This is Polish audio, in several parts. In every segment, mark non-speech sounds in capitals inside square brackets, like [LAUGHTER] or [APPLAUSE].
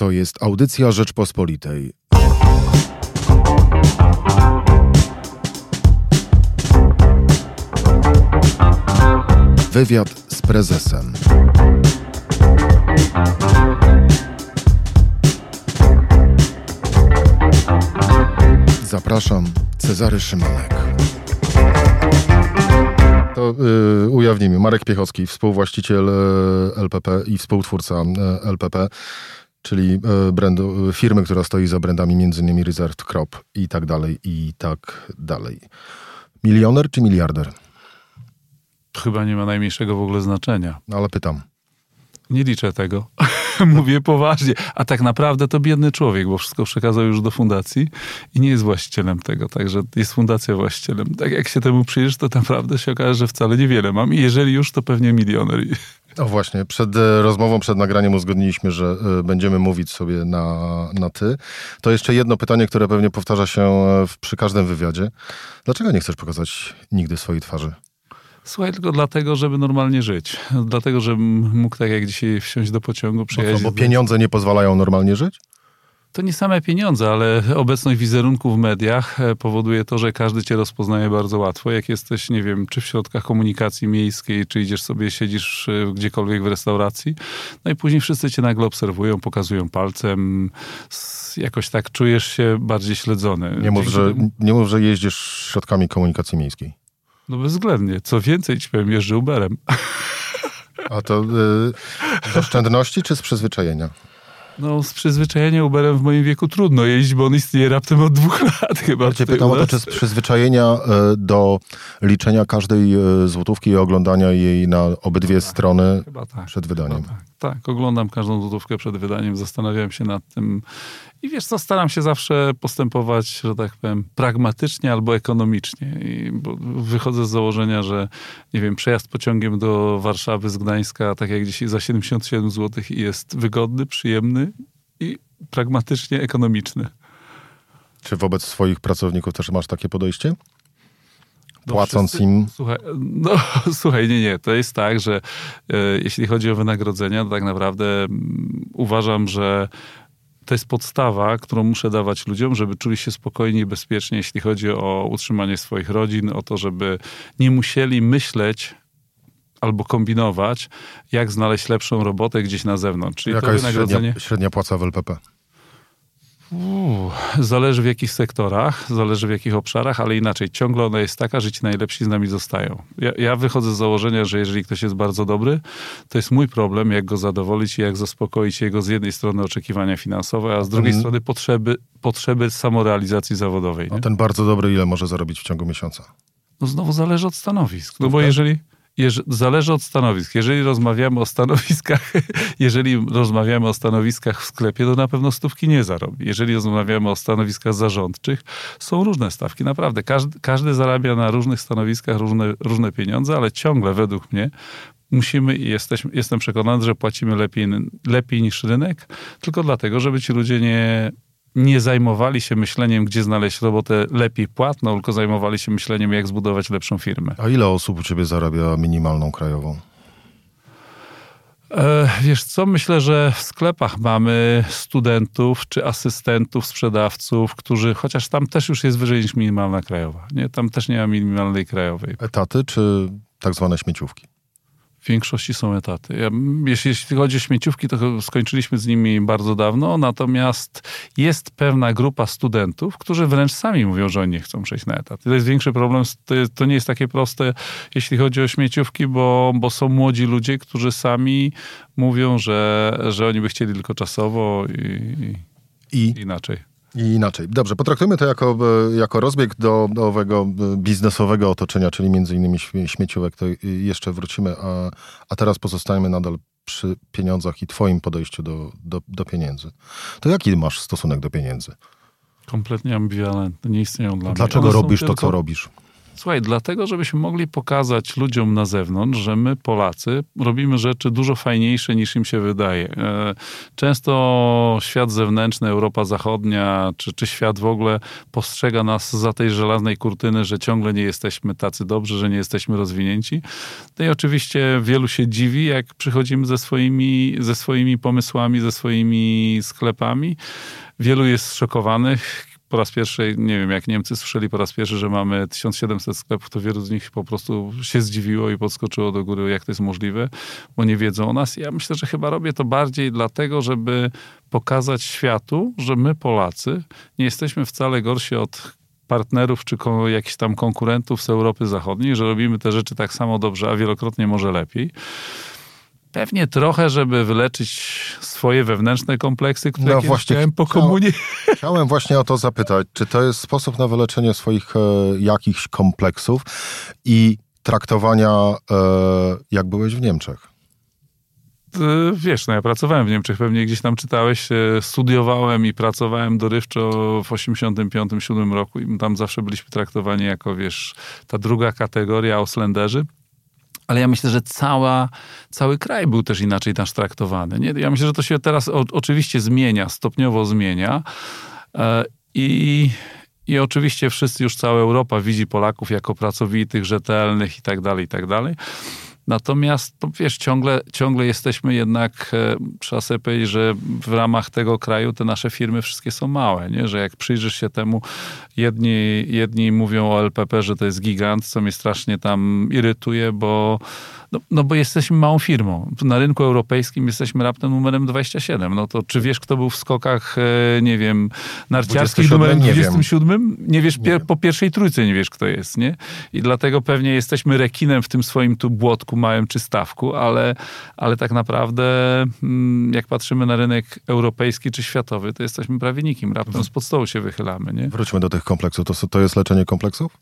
To jest audycja Rzeczpospolitej. Wywiad z prezesem. Zapraszam, Cezary Szymanek. To y, ujawnimy. Marek Piechocki, współwłaściciel y, LPP i współtwórca y, LPP, czyli y, brandu, firmy, która stoi za brandami m.in. Reserved Crop i tak dalej, i tak dalej. Milioner czy miliarder? Chyba nie ma najmniejszego w ogóle znaczenia. No, ale pytam. Nie liczę tego. [LAUGHS] Mówię poważnie. A tak naprawdę to biedny człowiek, bo wszystko przekazał już do fundacji i nie jest właścicielem tego. Także jest fundacja właścicielem. Tak jak się temu przyjrzysz, to naprawdę się okaże, że wcale niewiele mam. I jeżeli już, to pewnie milioner. [LAUGHS] O właśnie, przed e, rozmową, przed nagraniem uzgodniliśmy, że e, będziemy mówić sobie na, na ty. To jeszcze jedno pytanie, które pewnie powtarza się e, w, przy każdym wywiadzie. Dlaczego nie chcesz pokazać nigdy swojej twarzy? Słuchaj, tylko dlatego, żeby normalnie żyć. Dlatego, żebym mógł tak jak dzisiaj wsiąść do pociągu, przyjechać... No, bo pieniądze nie pozwalają normalnie żyć? To nie same pieniądze, ale obecność wizerunku w mediach powoduje to, że każdy cię rozpoznaje bardzo łatwo. Jak jesteś, nie wiem, czy w środkach komunikacji miejskiej, czy idziesz sobie, siedzisz gdziekolwiek w restauracji, no i później wszyscy cię nagle obserwują, pokazują palcem, jakoś tak czujesz się bardziej śledzony. Nie mów, że, nie mów, że jeździsz środkami komunikacji miejskiej. No bezwzględnie. Co więcej ci powiem, jeżdżę Uberem. A to y, z oszczędności czy z przyzwyczajenia? No, z przyzwyczajenia Uberem w moim wieku trudno jeździć, bo on istnieje raptem od dwóch [LAUGHS] lat chyba. Ja cię pytam o to, czy z przyzwyczajenia y, do liczenia każdej y, złotówki i oglądania jej na obydwie tak, strony tak, przed wydaniem. Tak, tak, oglądam każdą złotówkę przed wydaniem, zastanawiam się nad tym i wiesz co, staram się zawsze postępować, że tak powiem, pragmatycznie albo ekonomicznie. I wychodzę z założenia, że nie wiem, przejazd pociągiem do Warszawy z Gdańska, tak jak dzisiaj, za 77 zł jest wygodny, przyjemny i pragmatycznie ekonomiczny. Czy wobec swoich pracowników też masz takie podejście? Płacąc wszyscy, im. Słuchaj, no, [LAUGHS] słuchaj, nie, nie. To jest tak, że e, jeśli chodzi o wynagrodzenia, to tak naprawdę m, uważam, że to jest podstawa, którą muszę dawać ludziom, żeby czuli się spokojnie i bezpiecznie, jeśli chodzi o utrzymanie swoich rodzin, o to, żeby nie musieli myśleć albo kombinować, jak znaleźć lepszą robotę gdzieś na zewnątrz. Czyli Jaka jest średnia, średnia płaca w LPP? Uu, zależy w jakich sektorach, zależy w jakich obszarach, ale inaczej. Ciągle ona jest taka, że ci najlepsi z nami zostają. Ja, ja, wychodzę z założenia, że jeżeli ktoś jest bardzo dobry, to jest mój problem, jak go zadowolić i jak zaspokoić jego z jednej strony oczekiwania finansowe, a z drugiej hmm. strony potrzeby, potrzeby samorealizacji zawodowej. A ten bardzo dobry ile może zarobić w ciągu miesiąca? No znowu zależy od stanowisk. No bo jeżeli zależy od stanowisk. Jeżeli rozmawiamy o stanowiskach, [LAUGHS] jeżeli rozmawiamy o stanowiskach w sklepie, to na pewno stówki nie zarobi. Jeżeli rozmawiamy o stanowiskach zarządczych, są różne stawki. Naprawdę, każdy, każdy zarabia na różnych stanowiskach różne, różne pieniądze, ale ciągle według mnie musimy i jesteśmy, jestem przekonany, że płacimy lepiej, lepiej niż rynek, tylko dlatego, żeby ci ludzie nie nie zajmowali się myśleniem, gdzie znaleźć robotę lepiej płatną, tylko zajmowali się myśleniem, jak zbudować lepszą firmę. A ile osób u ciebie zarabia minimalną krajową? E, wiesz co, myślę, że w sklepach mamy studentów czy asystentów, sprzedawców, którzy, chociaż tam też już jest wyżej niż minimalna krajowa. Nie? Tam też nie ma minimalnej krajowej. Etaty czy tak zwane śmieciówki? W większości są etaty. Ja, jeśli, jeśli chodzi o śmieciówki, to skończyliśmy z nimi bardzo dawno, natomiast jest pewna grupa studentów, którzy wręcz sami mówią, że oni nie chcą przejść na etat. To jest większy problem, to, jest, to nie jest takie proste, jeśli chodzi o śmieciówki, bo, bo są młodzi ludzie, którzy sami mówią, że, że oni by chcieli tylko czasowo i, i, I? inaczej. I inaczej. Dobrze, potraktujmy to jako, e, jako rozbieg do, do owego e, biznesowego otoczenia, czyli między innymi śmieciówek, to jeszcze wrócimy, a, a teraz pozostajemy nadal przy pieniądzach i twoim podejściu do, do, do pieniędzy. To jaki masz stosunek do pieniędzy? Kompletnie ambiwalentny, nie istnieją dla Dlaczego mnie. Dlaczego robisz to, co robisz? Słuchaj, dlatego, żebyśmy mogli pokazać ludziom na zewnątrz, że my, Polacy, robimy rzeczy dużo fajniejsze niż im się wydaje. E, często świat zewnętrzny, Europa Zachodnia, czy, czy świat w ogóle postrzega nas za tej żelaznej kurtyny, że ciągle nie jesteśmy tacy dobrzy, że nie jesteśmy rozwinięci. No i oczywiście wielu się dziwi, jak przychodzimy ze swoimi, ze swoimi pomysłami, ze swoimi sklepami. Wielu jest zszokowanych, po raz pierwszy, nie wiem, jak Niemcy słyszeli po raz pierwszy, że mamy 1700 sklepów, to wielu z nich po prostu się zdziwiło i podskoczyło do góry, jak to jest możliwe, bo nie wiedzą o nas. Ja myślę, że chyba robię to bardziej dlatego, żeby pokazać światu, że my Polacy nie jesteśmy wcale gorsi od partnerów czy jakichś tam konkurentów z Europy Zachodniej, że robimy te rzeczy tak samo dobrze, a wielokrotnie może lepiej. Pewnie trochę, żeby wyleczyć swoje wewnętrzne kompleksy, które no właśnie miałem po komunii. Chciałem właśnie o to zapytać, czy to jest sposób na wyleczenie swoich e, jakichś kompleksów i traktowania, e, jak byłeś w Niemczech? E, wiesz, no ja pracowałem w Niemczech, pewnie gdzieś tam czytałeś, e, studiowałem i pracowałem dorywczo w 85-7 roku i tam zawsze byliśmy traktowani jako, wiesz, ta druga kategoria Oslenderzy ale ja myślę, że cała, cały kraj był też inaczej nasz traktowany. Nie? Ja myślę, że to się teraz o, oczywiście zmienia, stopniowo zmienia e, i, i oczywiście wszyscy, już cała Europa widzi Polaków jako pracowitych, rzetelnych i tak dalej, i tak dalej. Natomiast, no wiesz, ciągle, ciągle jesteśmy jednak, e, trzeba sobie powiedzieć, że w ramach tego kraju te nasze firmy wszystkie są małe, nie? że jak przyjrzysz się temu, jedni, jedni mówią o LPP, że to jest gigant, co mnie strasznie tam irytuje, bo no, no bo jesteśmy małą firmą. Na rynku europejskim jesteśmy raptem numerem 27. No to czy wiesz, kto był w skokach, e, nie wiem, narciarskich numerem 27? Nie, nie wiesz, po pierwszej trójce nie wiesz, kto jest, nie? I dlatego pewnie jesteśmy rekinem w tym swoim tu błotku małym czy stawku, ale, ale tak naprawdę mm, jak patrzymy na rynek europejski czy światowy, to jesteśmy prawie nikim. Raptem z podstołu się wychylamy, nie? Wróćmy do tych kompleksów. To, to jest leczenie kompleksów?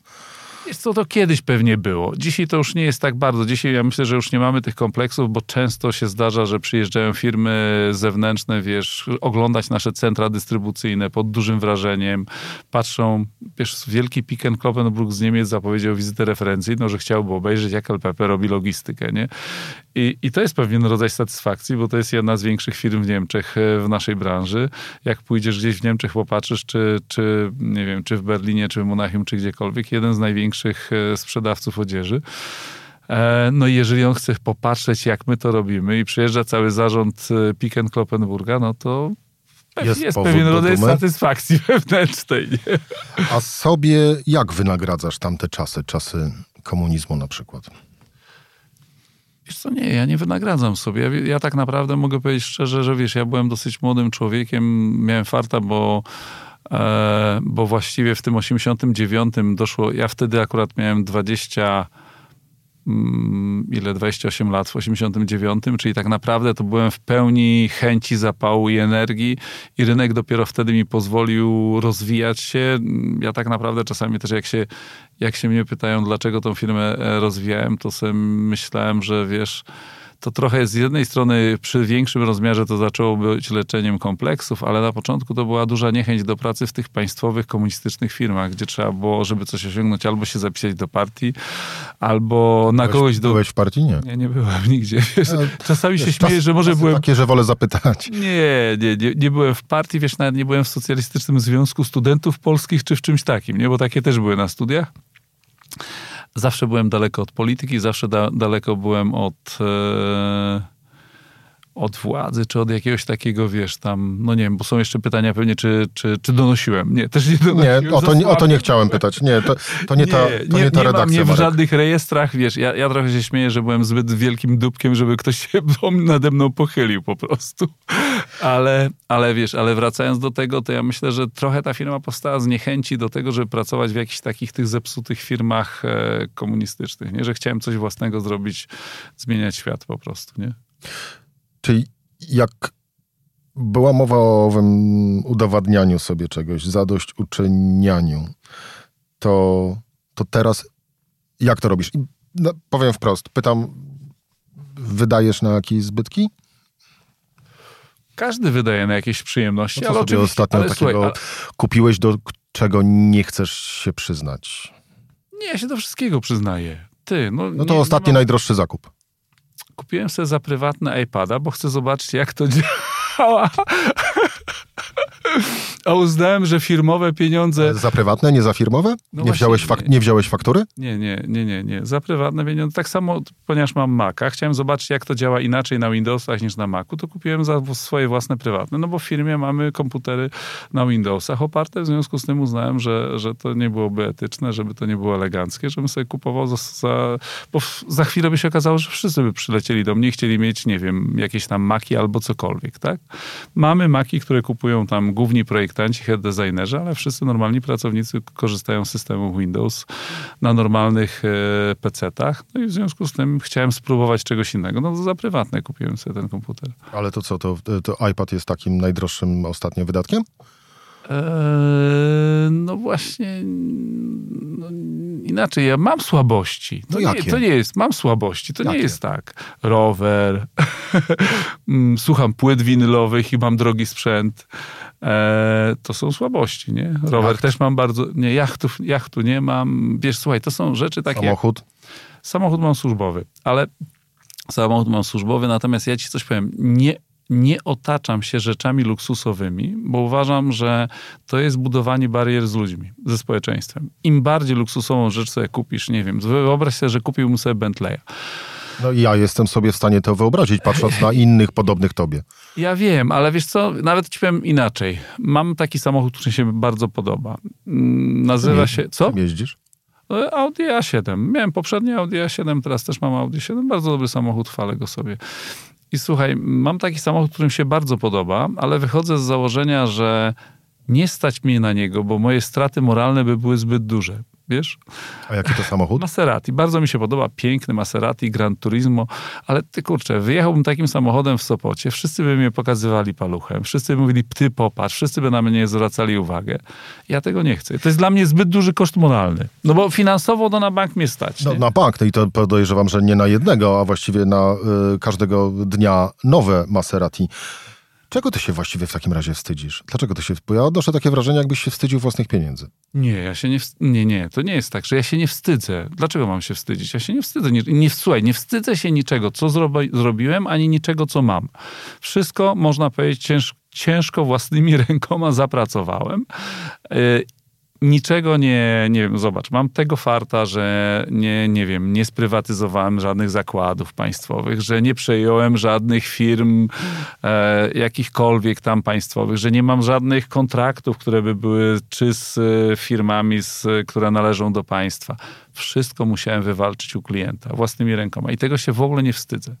Jest co, to kiedyś pewnie było. Dzisiaj to już nie jest tak bardzo. Dzisiaj ja myślę, że już nie mamy tych kompleksów, bo często się zdarza, że przyjeżdżają firmy zewnętrzne, wiesz, oglądać nasze centra dystrybucyjne pod dużym wrażeniem. Patrzą, wiesz, wielki Piken Kloppenburg z Niemiec zapowiedział wizytę referencji, no, że chciałby obejrzeć, jak LPP robi logistykę, nie? I, I to jest pewien rodzaj satysfakcji, bo to jest jedna z większych firm w Niemczech e, w naszej branży. Jak pójdziesz gdzieś w Niemczech, popatrzysz, czy, czy nie wiem, czy w Berlinie, czy w Monachium, czy gdziekolwiek, jeden z największych e, sprzedawców odzieży. E, no i jeżeli on chce popatrzeć, jak my to robimy i przyjeżdża cały zarząd Piken Kloppenburga, no to jest, jest pewien rodzaj satysfakcji [LAUGHS] wewnętrznej. Nie? A sobie jak wynagradzasz tamte czasy, czasy komunizmu na przykład? Wiesz co, nie, ja nie wynagradzam sobie. Ja, ja, tak naprawdę mogę powiedzieć szczerze, że wiesz, ja byłem dosyć młodym człowiekiem, miałem farta, bo, e, bo właściwie w tym 89 doszło, ja wtedy akurat miałem 20 Mm, ile 28 lat w 89, czyli tak naprawdę to byłem w pełni chęci, zapału i energii i rynek dopiero wtedy mi pozwolił rozwijać się. Ja tak naprawdę czasami też jak się, jak się mnie pytają, dlaczego tą firmę e, rozwijałem, to sobie myślałem, że wiesz, to trochę z jednej strony przy większym rozmiarze to zaczęło być leczeniem kompleksów, ale na początku to była duża niechęć do pracy w tych państwowych, komunistycznych firmach, gdzie trzeba było, żeby coś osiągnąć, albo się zapisać do partii, albo na byłeś, kogoś do... Byłeś w partii? Nie. Nie, nie byłem [LAUGHS] nigdzie. Wiesz, czasami wiesz, się śmieję, że może byłem... Takie, że wolę zapytać. Nie, nie, nie, nie byłem w partii, wiesz, nawet nie byłem w Socjalistycznym Związku Studentów Polskich, czy w czymś takim, nie? Bo takie też były na studiach zawsze byłem daleko od polityki, zawsze da, daleko byłem od, e, od władzy, czy od jakiegoś takiego, wiesz, tam, no nie wiem, bo są jeszcze pytania pewnie, czy, czy, czy donosiłem. Nie, też nie donosiłem. Nie, o to, o to nie chciałem pytać. Nie, to, to nie, ta, to nie, nie ta redakcja. Nie, nie w żadnych rejestrach, wiesz, ja, ja trochę się śmieję, że byłem zbyt wielkim dupkiem, żeby ktoś się nade mną pochylił po prostu. Ale, ale wiesz, ale wracając do tego, to ja myślę, że trochę ta firma powstała z niechęci do tego, żeby pracować w jakichś takich tych zepsutych firmach e, komunistycznych, nie? Że chciałem coś własnego zrobić, zmieniać świat po prostu, nie? Czyli jak była mowa o owym udowadnianiu sobie czegoś, zadośćuczynianiu, to, to teraz jak to robisz? No, powiem wprost, pytam, wydajesz na jakieś zbytki? Każdy wydaje na jakieś przyjemności, no ale sobie ostatnio ale, takiego ale... kupiłeś, do czego nie chcesz się przyznać? Nie, ja się do wszystkiego przyznaję. Ty, no, No to nie, ostatni nie mam- najdroższy zakup. Kupiłem sobie za prywatne iPada, bo chcę zobaczyć, jak to [LAUGHS] działa. A uznałem, że firmowe pieniądze. Za prywatne, nie za firmowe? No nie, wziąłeś fak- nie. nie wziąłeś faktury? Nie, nie, nie, nie, nie. Za prywatne pieniądze. Tak samo, ponieważ mam Maca, chciałem zobaczyć, jak to działa inaczej na Windowsach niż na Macu, to kupiłem za swoje własne prywatne. No bo w firmie mamy komputery na Windowsach oparte, w związku z tym uznałem, że, że to nie byłoby etyczne, żeby to nie było eleganckie, żebym sobie kupował za, za bo za chwilę by się okazało, że wszyscy by przylecieli do mnie i chcieli mieć, nie wiem, jakieś tam Maki albo cokolwiek, tak? Mamy Maki, które kupują tam główni projektanci, head designerzy, ale wszyscy normalni pracownicy korzystają z systemu Windows na normalnych e, PC-tach. No i w związku z tym chciałem spróbować czegoś innego. No za prywatne kupiłem sobie ten komputer. Ale to co, to, to iPad jest takim najdroższym ostatnio wydatkiem? Eee, no właśnie, no, inaczej, ja mam słabości. To, No nie, to nie jest, mam słabości, to nie Jakie? jest tak. Rower, [LAUGHS] mm, słucham płyt winylowych i mam drogi sprzęt. Eee, to są słabości, nie? Rower Jacht? też mam bardzo, nie, jachtów, jachtu nie mam. Wiesz, słuchaj, to są rzeczy takie... jak- Samochód? Samochód mam służbowy, ale samochód mam służbowy, natomiast ja ci coś powiem, nie, nie otaczam się rzeczami luksusowymi, bo uważam, że to jest budowanie barier z ludźmi, ze społeczeństwem. Im bardziej luksusową rzecz sobie kupisz, nie wiem, wyobraź sobie, że kupiłbym sobie Bentleya. No ja jestem sobie w stanie to wyobrazić, patrząc na innych podobnych tobie. Ja wiem, ale wiesz co, nawet ci powiem inaczej. Mam taki samochód, który się bardzo podoba. Mm, Nazywa się... Co? Jeździsz? E, Audi A7. Miałem poprzednie Audi A7, teraz też mam Audi 7. Bardzo dobry samochód, chwalę go sobie. I słuchaj, mam taki samochód, który mi się bardzo podoba, ale wychodzę z założenia, że nie stać mnie na niego, bo moje straty moralne by były zbyt duże. Wiesz? A jaki to samochód? Maserati. Bardzo mi się podoba. Piękny Maserati, Gran Turismo. Ale ty kurczę, wyjechałbym takim samochodem w Sopocie, wszyscy by mnie pokazywali paluchem, wszyscy by mówili, ty popatrz, wszyscy by na mnie zwracali uwagę. Ja tego nie chcę. To jest dla mnie zbyt duży koszt moralny. No bo finansowo to na bank mnie stać. No, na bank, no i to podejrzewam, że nie na jednego, a właściwie na y, każdego dnia nowe Maserati. Czego ty się właściwie w takim razie wstydzisz? Dlaczego ty się... Bo ja odnoszę takie wrażenie, jakbyś się wstydził własnych pieniędzy. Nie, ja się nie, nie, nie, to nie jest tak, że ja się nie wstydzę. Dlaczego mam się wstydzić? Ja się nie wstydzę. Nie, nie, słuchaj, nie wstydzę się niczego, co zrobi, zrobiłem, ani niczego, co mam. Wszystko, można powiedzieć, cięż, ciężko własnymi [LAUGHS] rękoma zapracowałem. Niczego nie, nie wiem, zobacz, mam tego farta, że nie, nie wiem, nie sprywatyzowałem żadnych zakładów państwowych, że nie przejąłem żadnych firm e, jakichkolwiek tam państwowych, że nie mam żadnych kontraktów, które by były czy z e, firmami, z, które należą do państwa. Wszystko musiałem wywalczyć u klienta własnymi rękoma i tego się w ogóle nie wstydzę.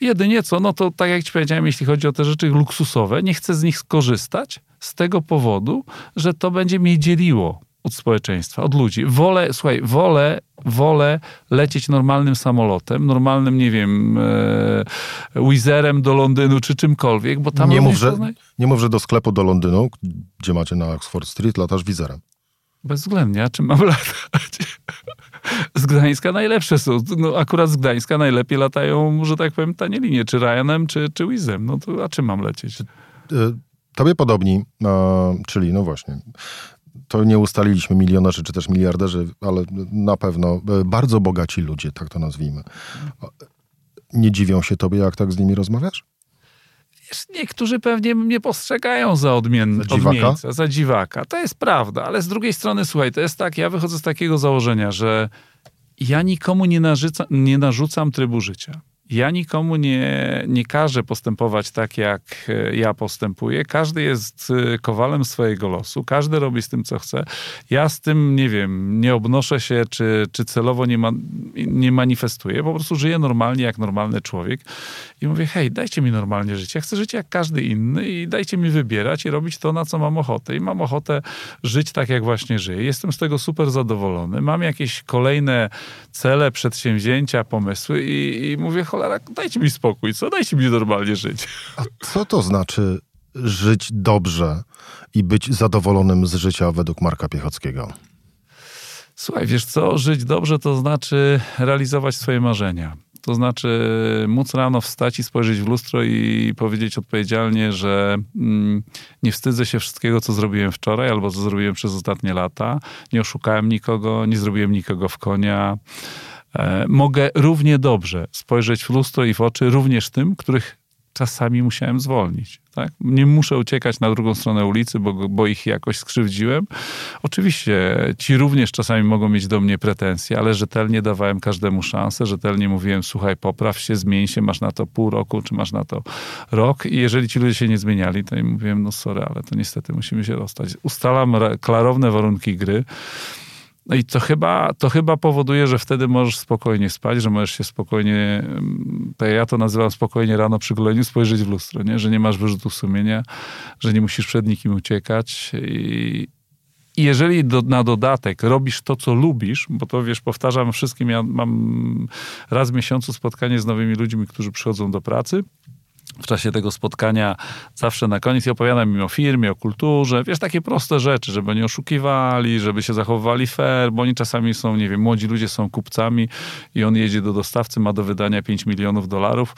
Jedynie co, no to tak jak ci powiedziałem, jeśli chodzi o te rzeczy luksusowe, nie chcę z nich skorzystać z tego powodu, że to będzie mnie dzieliło od społeczeństwa, od ludzi. Wolę, słuchaj, wolę, wolę lecieć normalnym samolotem, normalnym, nie wiem, e, Wizerem do Londynu czy czymkolwiek, bo tam Nie mów, że, nie mów, że do sklepu do Londynu, gdzie macie na Oxford Street, latasz wizerem. Bezwzględnie, a czym mam [LAUGHS] latać? Z Gdańska najlepsze są. No, akurat z Gdańska najlepiej latają, że tak powiem, tanie linie, czy Ryanem, czy, czy Wizem. No to a czym mam lecieć? Tobie podobni, e, czyli no właśnie, to nie ustaliliśmy milionerzy czy też miliarderzy, ale na pewno e, bardzo bogaci ludzie, tak to nazwijmy. Nie dziwią się tobie, jak tak z nimi rozmawiasz? Niektórzy pewnie mnie postrzegają za odmien, Za odmieńca, za dziwaka. To jest prawda, ale z drugiej strony, słuchaj, to jest tak, ja wychodzę z takiego założenia, że ja nikomu nie, narzuca, nie narzucam trybu życia. Ja nikomu nie, nie każę postępować tak, jak e, ja postępuję. Każdy jest e, kowalem swojego losu, każdy robi z tym, co chce. Ja z tym, nie wiem, nie obnoszę się, czy, czy celowo nie, ma, nie manifestuję. Po prostu żyję normalnie, jak normalny człowiek. I mówię, hej, dajcie mi normalnie żyć. Ja chcę żyć jak każdy inny i dajcie mi wybierać i robić to, na co mam ochotę. I mam ochotę żyć tak, jak właśnie żyję. Jestem z tego super zadowolony. Mam jakieś kolejne cele, przedsięwzięcia, pomysły i, i mówię, cholera, dajcie mi spokój, co? Dajcie mi normalnie żyć. A co to znaczy żyć dobrze i być zadowolonym z życia według Marka Piechockiego? Słuchaj, wiesz co? Żyć dobrze to znaczy realizować swoje marzenia. To znaczy móc rano wstać i spojrzeć w lustro i powiedzieć odpowiedzialnie, że mm, nie wstydzę się wszystkiego, co zrobiłem wczoraj albo co zrobiłem przez ostatnie lata. Nie oszukałem nikogo, nie zrobiłem nikogo w konia. E, mogę równie dobrze spojrzeć w lustro i w oczy również tym, których czasami musiałem zwolnić. Tak? Nie muszę uciekać na drugą stronę ulicy, bo, bo ich jakoś skrzywdziłem. Oczywiście ci również czasami mogą mieć do mnie pretensje, ale rzetelnie dawałem każdemu szansę, rzetelnie mówiłem, słuchaj, popraw się, zmień się, masz na to pół roku, czy masz na to rok. I jeżeli ci ludzie się nie zmieniali, to im mówiłem, no sorry, ale to niestety musimy się rozstać. Ustalam klarowne warunki gry. No i to chyba, to chyba powoduje, że wtedy możesz spokojnie spać, że możesz się spokojnie, to ja to nazywam spokojnie rano przy goleniu, spojrzeć w lustro, nie? że nie masz wyrzutu sumienia, że nie musisz przed nikim uciekać. I, i jeżeli do, na dodatek robisz to, co lubisz, bo to wiesz, powtarzam wszystkim, ja mam raz w miesiącu spotkanie z nowymi ludźmi, którzy przychodzą do pracy w czasie tego spotkania zawsze na koniec i opowiadam im o firmie, o kulturze, wiesz, takie proste rzeczy, żeby nie oszukiwali, żeby się zachowywali fair, bo oni czasami są, nie wiem, młodzi ludzie są kupcami i on jedzie do dostawcy, ma do wydania 5 milionów dolarów,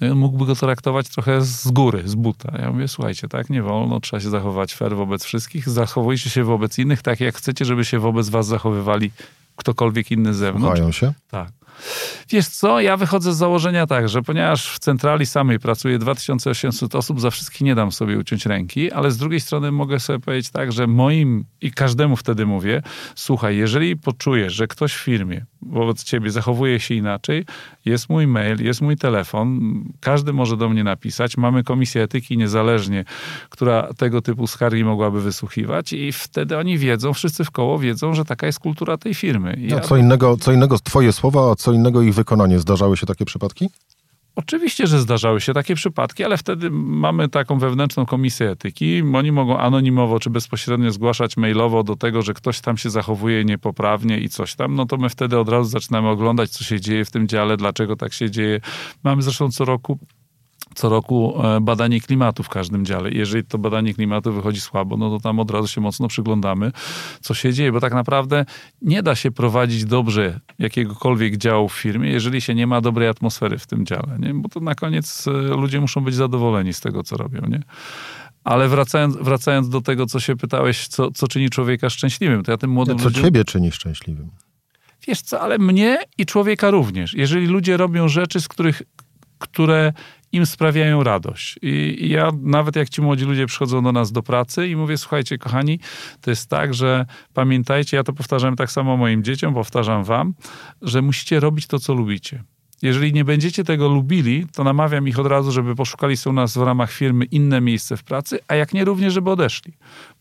no mógłby go traktować trochę z góry, z buta. Ja mówię, słuchajcie, tak, nie wolno, trzeba się zachować fair wobec wszystkich, zachowujcie się wobec innych tak, jak chcecie, żeby się wobec was zachowywali ktokolwiek inny z zewnątrz. Słuchają się? Tak. Wiesz co, ja wychodzę z założenia tak, że ponieważ w centrali samej pracuje 2800 osób, za wszystkich nie dam sobie uciąć ręki, ale z drugiej strony mogę sobie powiedzieć tak, że moim i każdemu wtedy mówię, słuchaj, jeżeli poczujesz, że ktoś w firmie wobec ciebie zachowuje się inaczej, jest mój mail, jest mój telefon, każdy może do mnie napisać, mamy komisję etyki niezależnie, która tego typu skargi mogłaby wysłuchiwać i wtedy oni wiedzą, wszyscy w koło wiedzą, że taka jest kultura tej firmy. Ja... co, innego, co innego twoje słowa, a co innego ich wykonanie. Zdarzały się takie przypadki? Oczywiście, że zdarzały się takie przypadki, ale wtedy mamy taką wewnętrzną komisję etyki. Oni mogą anonimowo czy bezpośrednio zgłaszać mailowo do tego, że ktoś tam się zachowuje niepoprawnie i coś tam. No to my wtedy od razu zaczynamy oglądać, co się dzieje w tym dziale, dlaczego tak się dzieje. Mamy zresztą co roku co roku e, badanie klimatu w każdym dziale. Jeżeli to badanie klimatu wychodzi słabo, no to tam od razu się mocno przyglądamy, co się dzieje, bo tak naprawdę nie da się prowadzić dobrze jakiegokolwiek działu w firmie, jeżeli się nie ma dobrej atmosfery w tym dziale, nie? bo to na koniec e, ludzie muszą być zadowoleni z tego, co robią. Nie? Ale wracając, wracając do tego, co się pytałeś, co, co czyni człowieka szczęśliwym, to ja tym młodym Co ludziom... ciebie czyni szczęśliwym? Wiesz co, ale mnie i człowieka również. Jeżeli ludzie robią rzeczy, z których, które im sprawiają radość. I, ja nawet jak ci młodzi ludzie przychodzą do nas do pracy i mówię, słuchajcie, kochani, to jest tak, że pamiętajcie, ja to powtarzam tak samo moim dzieciom, powtarzam wam, że musicie robić to, co lubicie. Jeżeli nie będziecie tego lubili, to namawiam ich od razu, żeby poszukali sobie u nas w ramach firmy inne miejsce w pracy, a jak nie również, żeby odeszli.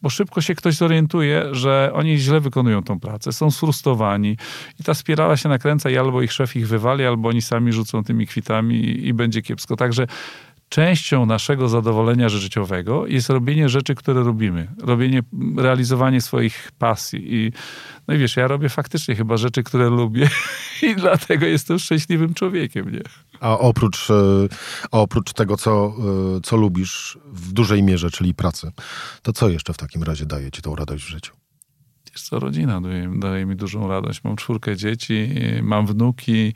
Bo szybko się ktoś zorientuje, że oni źle wykonują tą pracę, są sfrustrowani i ta spirala się nakręca i albo ich szef ich wywali, albo oni sami rzucą tymi kwitami i będzie kiepsko. Także częścią naszego zadowolenia życiowego jest robienie rzeczy, które robimy. Robienie, realizowanie swoich pasji. I, no i wiesz, ja robię faktycznie chyba rzeczy, które lubię [LAUGHS] i dlatego jestem szczęśliwym człowiekiem, nie? A oprócz, e, a oprócz tego, co, e, co lubisz w dużej mierze, czyli pracy, to co jeszcze w takim razie daje ci tą radość w życiu? Wiesz co, rodzina daje, daje mi dużą radość. Mam czwórkę dzieci, mam wnuki,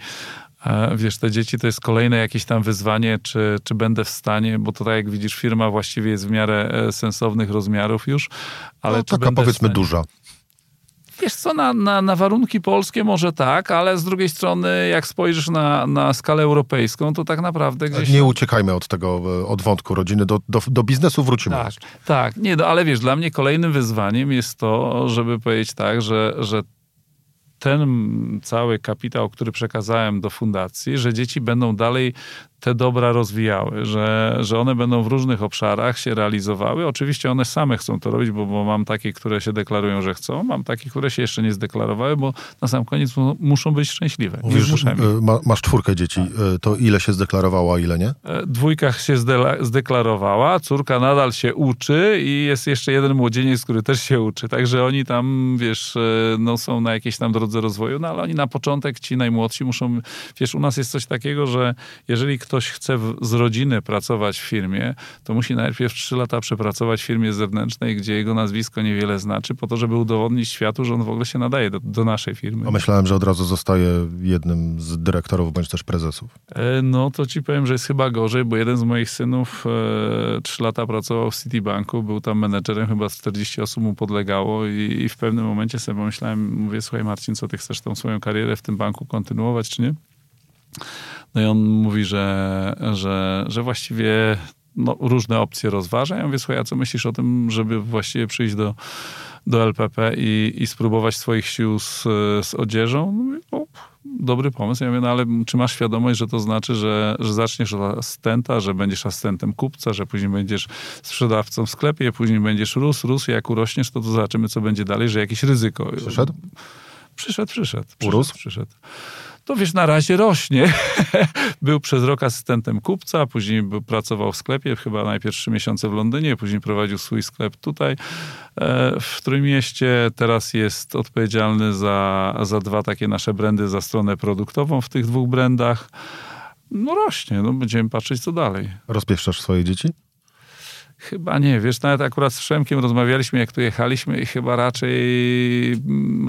Wiesz, te dzieci to jest kolejne jakieś tam wyzwanie, czy, czy będę w stanie, bo to tak jak widzisz, firma właściwie jest w miarę e, sensownych rozmiarów już, ale no, czy taka powiedzmy duża. Wiesz co, na, na, na, warunki polskie może tak, ale z drugiej strony, jak spojrzysz na, na skalę europejską, to tak naprawdę gdzieś... Nie uciekajmy od tego, e, od wątku rodziny, do, do, do biznesu wrócimy. Tak, tak. Nie, no, ale wiesz, dla mnie kolejnym wyzwaniem jest to, żeby powiedzieć tak, że, że ten cały kapitał, który przekazałem do fundacji, że dzieci będą dalej te dobra rozwijały, że, że one będą w różnych obszarach się realizowały. Oczywiście one same chcą to robić, bo, bo mam takie, które się deklarują, że chcą, mam takie, które się jeszcze nie zdeklarowały, bo na sam koniec muszą być szczęśliwe. Mówisz, e, ma, masz czwórkę dzieci, tak. E, to ile się zdeklarowała, ile nie? E, dwójka się zdeklarowała, córka nadal się uczy i jest jeszcze jeden młodzieniec, który też się uczy, także oni tam, wiesz, no są na jakiejś tam drodze drodze rozwoju, no ale oni na początek, ci najmłodsi muszą, wiesz, u nas jest coś takiego, że jeżeli ktoś chce w, z rodziny pracować w firmie, to musi najpierw trzy lata przepracować w firmie zewnętrznej, gdzie jego nazwisko niewiele znaczy, po to, żeby udowodnić światu, że on w ogóle się nadaje do, do naszej firmy. A myślałem, że od razu zostaje jednym z dyrektorów bądź też prezesów. E, no to ci powiem, że jest chyba gorzej, bo jeden z moich synów e, trzy lata pracował w Citibanku, był tam menedżerem, chyba 40 osób mu podlegało i, i w pewnym momencie sobie pomyślałem, mówię, słuchaj Marcin, co ty chcesz tą swoją karierę w tym banku kontynuować, czy nie? No i on mówi, że, że, że właściwie no, różne opcje rozważa. Ja mówię, słuchaj, a co myślisz o tym, żeby właściwie przyjść do, do LPP i, i spróbować swoich sił z, z odzieżą? No, mówię, o, dobry pomysł. Ja mówię, no ale czy masz świadomość, że to znaczy, że, że zaczniesz od asystenta, że będziesz asystentem kupca, że później będziesz sprzedawcą w sklepie, później będziesz rósł, rósł, jak urośniesz, to, to zobaczymy, co będzie dalej, że jakieś ryzyko. Przyszedł? Przyszedł, przyszedł. przyszedł Urósł? Przyszedł. To wiesz, na razie rośnie. [LAUGHS] był przez rok asystentem kupca, później był, pracował w sklepie, chyba najpierw trzy miesiące w Londynie, później prowadził swój sklep tutaj e, w Trójmieście. Teraz jest odpowiedzialny za, za dwa takie nasze brandy, za stronę produktową w tych dwóch brandach. No rośnie, no będziemy patrzeć co dalej. Rozpieszczasz swoje dzieci? Chyba nie, wiesz, nawet akurat z Przemkiem rozmawialiśmy, jak tu jechaliśmy i chyba raczej,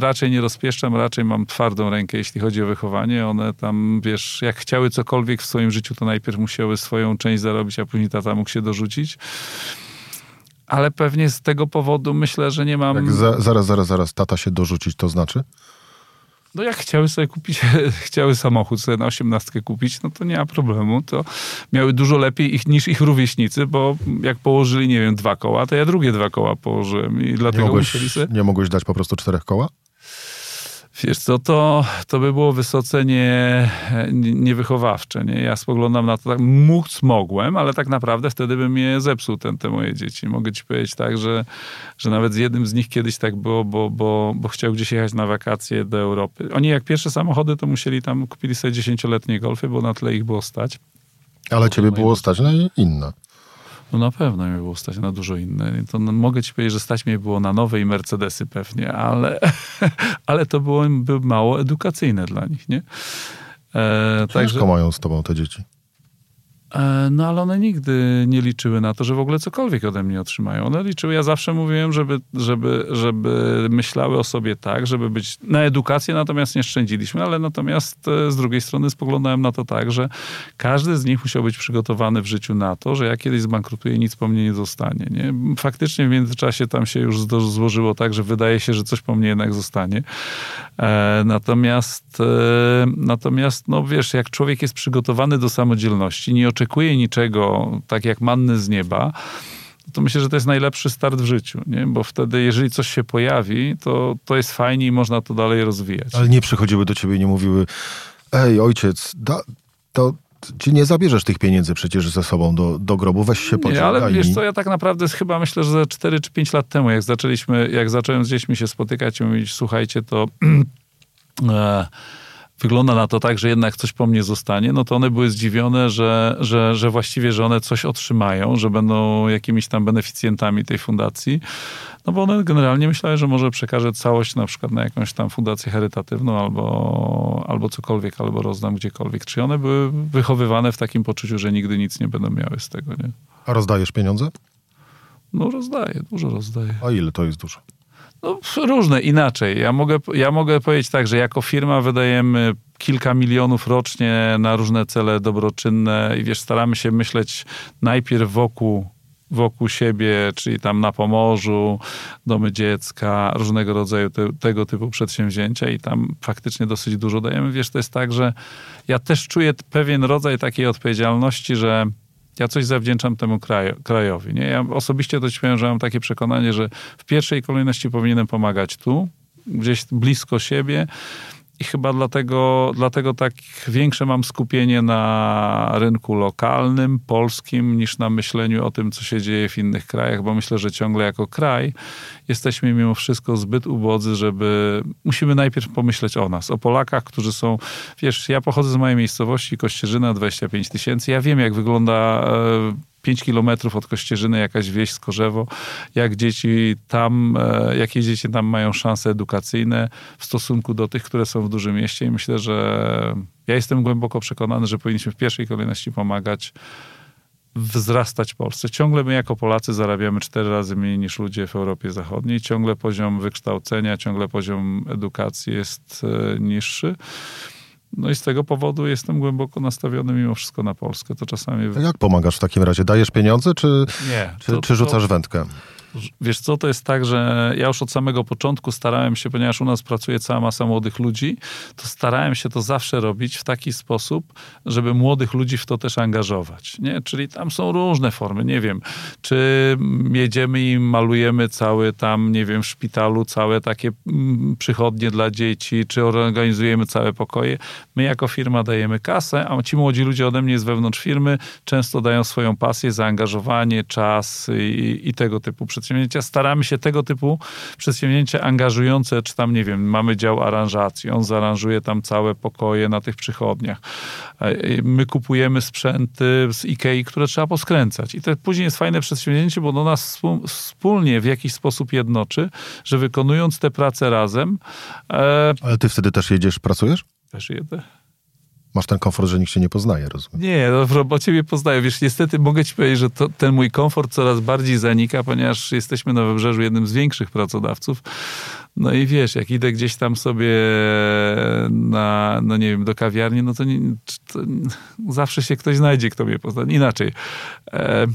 raczej nie rozpieszczam, raczej mam twardą rękę, jeśli chodzi o wychowanie. One tam, wiesz, jak chciały cokolwiek w swoim życiu, to najpierw musiały swoją część zarobić, a później tata mógł się dorzucić. Ale pewnie z tego powodu myślę, że nie mam... Za, zaraz, zaraz, zaraz, tata się dorzucić, to znaczy? No jak chciały sobie kupić, [LAUGHS] chciały samochód sobie na osiemnastkę kupić, no to nie ma problemu. To miały dużo lepiej ich, niż ich rówieśnicy, bo jak położyli, nie wiem, dwa koła, to ja drugie dwa koła położyłem i dlatego Nie mogłeś, musieli sobie... nie mogłeś dać po prostu czterech koła? Wiesz co, to, to by było wysoce nie, nie, niewychowawcze. Nie? Ja spoglądam na to tak, móc mogłem, ale tak naprawdę wtedy bym je zepsuł, ten, te moje dzieci. Mogę ci powiedzieć tak, że, że nawet z jednym z nich kiedyś tak było, bo, bo, bo chciał gdzieś jechać na wakacje do Europy. Oni jak pierwsze samochody, to musieli tam, kupili sobie dziesięcioletnie golfy, bo na tyle ich było stać. Ale ciebie było stać na inne. No na pewno mnie było stać na dużo inne. To mogę ci powiedzieć, że stać mnie było na nowe i Mercedesy pewnie, ale, [LAUGHS] ale to było by mało edukacyjne dla nich, nie? E, także mają z tobą te dzieci. E, no ale one nigdy nie liczyły na to, że w ogóle cokolwiek ode mnie otrzymają. One liczyły, ja zawsze mówiłem, żeby, żeby, żeby myślały o sobie tak, żeby być na edukację, natomiast nie szczędziliśmy, ale natomiast e, z drugiej strony spoglądałem na to tak, że każdy z nich musiał być przygotowany w życiu na to, że ja kiedyś zbankrutuję nic po mnie nie zostanie. Nie? Faktycznie w międzyczasie tam się już złożyło tak, że wydaje się, że coś po mnie jednak zostanie. E, natomiast, e, natomiast, no wiesz, jak człowiek jest przygotowany do samodzielności, nie niczego, tak jak manny z nieba, to myślę, że to jest najlepszy start w życiu, nie? bo wtedy, jeżeli coś się pojawi, to, to jest fajnie i można to dalej rozwijać. Ale nie przychodziły do ciebie i nie mówiły, ej ojciec, da, to ci nie zabierzesz tych pieniędzy przecież ze sobą do, do grobu, weź się pociągaj. Nie, ale wiesz co, ja tak naprawdę chyba myślę, że 4 czy 5 lat temu, jak zaczęliśmy, jak zacząłem z dziećmi się spotykać i mówić, słuchajcie, to... [CLEARS THROAT] wygląda na to tak, że jednak coś po mnie zostanie, no to one były zdziwione, że, że, że właściwie, że one coś otrzymają, że będą jakimiś tam beneficjentami tej fundacji. No bo one generalnie myślały, że może przekażę całość na przykład na jakąś tam fundację charytatywną albo, albo cokolwiek, albo rozdam gdziekolwiek. Czy one były wychowywane w takim poczuciu, że nigdy nic nie będą miały z tego, nie? A rozdajesz pieniądze? No rozdaję, dużo rozdaję. A ile to jest dużo? No, różne, inaczej. Ja mogę, ja mogę powiedzieć tak, że jako firma wydajemy kilka milionów rocznie na różne cele dobroczynne i wiesz, staramy się myśleć najpierw wokół wokół siebie, czyli tam na Pomorzu, domy dziecka, różnego rodzaju te, tego typu przedsięwzięcia i tam faktycznie dosyć dużo dajemy. Wiesz, to jest tak, że ja też czuję pewien rodzaj takiej odpowiedzialności, że ja coś zawdzięczam temu kraju, krajowi. Nie? Ja osobiście to powiem, że mam takie przekonanie, że w pierwszej kolejności powinienem pomagać tu, gdzieś blisko siebie, i chyba dlatego, dlatego tak większe mam skupienie na rynku lokalnym, polskim, niż na myśleniu o tym, co się dzieje w innych krajach, bo myślę, że ciągle jako kraj jesteśmy mimo wszystko zbyt ubodzy, żeby... Musimy najpierw pomyśleć o nas, o Polakach, którzy są... Wiesz, ja pochodzę z mojej miejscowości, Kościerzyna, 25 tysięcy. Ja wiem, jak wygląda e, 5 kilometrów od Kościerzyny jakaś wieś Skorzewo, jak dzieci tam, e, jakie dzieci tam mają szanse edukacyjne w stosunku do tych, które są w dużym mieście i myślę, że ja jestem głęboko przekonany, że powinniśmy w pierwszej kolejności pomagać wzrastać Polsce. Ciągle my jako Polacy zarabiamy cztery razy mniej niż ludzie w Europie Zachodniej. Ciągle poziom wykształcenia, ciągle poziom edukacji jest e, niższy. No i z tego powodu jestem głęboko nastawiony mimo wszystko na Polskę. To czasami... Jak pomagasz w takim razie? Dajesz pieniądze, czy, Nie, czy, to, czy rzucasz to... wędkę? Wiesz co, to jest tak, że ja już od samego początku starałem się, ponieważ u nas pracuje cała masa młodych ludzi, to starałem się to zawsze robić w taki sposób, żeby młodych ludzi w to też angażować. Nie? Czyli tam są różne formy, nie wiem, czy jedziemy i malujemy cały tam, nie wiem, w szpitalu całe takie mm, przychodnie dla dzieci, czy organizujemy całe pokoje. My jako firma dajemy kasę, a ci młodzi ludzie ode mnie z wewnątrz firmy często dają swoją pasję, zaangażowanie, czas i, i tego typu przedsięwzięcia. Staramy się tego typu przedsięwzięcia angażujące, czy tam, nie wiem, mamy dział aranżacji, on zaaranżuje tam całe pokoje na tych przychodniach. E, my kupujemy sprzęty z Ikei, które trzeba poskręcać. I to później jest fajne przedsięwzięcie, bo do nas wspólnie w jakiś sposób jednoczy, że wykonując te prace razem... E... Ale ty wtedy też jedziesz, pracujesz? Też jedę. Masz ten komfort, że nikt się nie poznaje, rozumiem? Nie, no w robocie mnie poznają. Wiesz, niestety mogę ci powiedzieć, że to, ten mój komfort coraz bardziej zanika, ponieważ jesteśmy na Wybrzeżu jednym z większych pracodawców. No i wiesz, jak idę gdzieś tam sobie na, no nie wiem, do kawiarni, no to, nie, to zawsze się ktoś znajdzie, kto mnie pozna. Inaczej. E,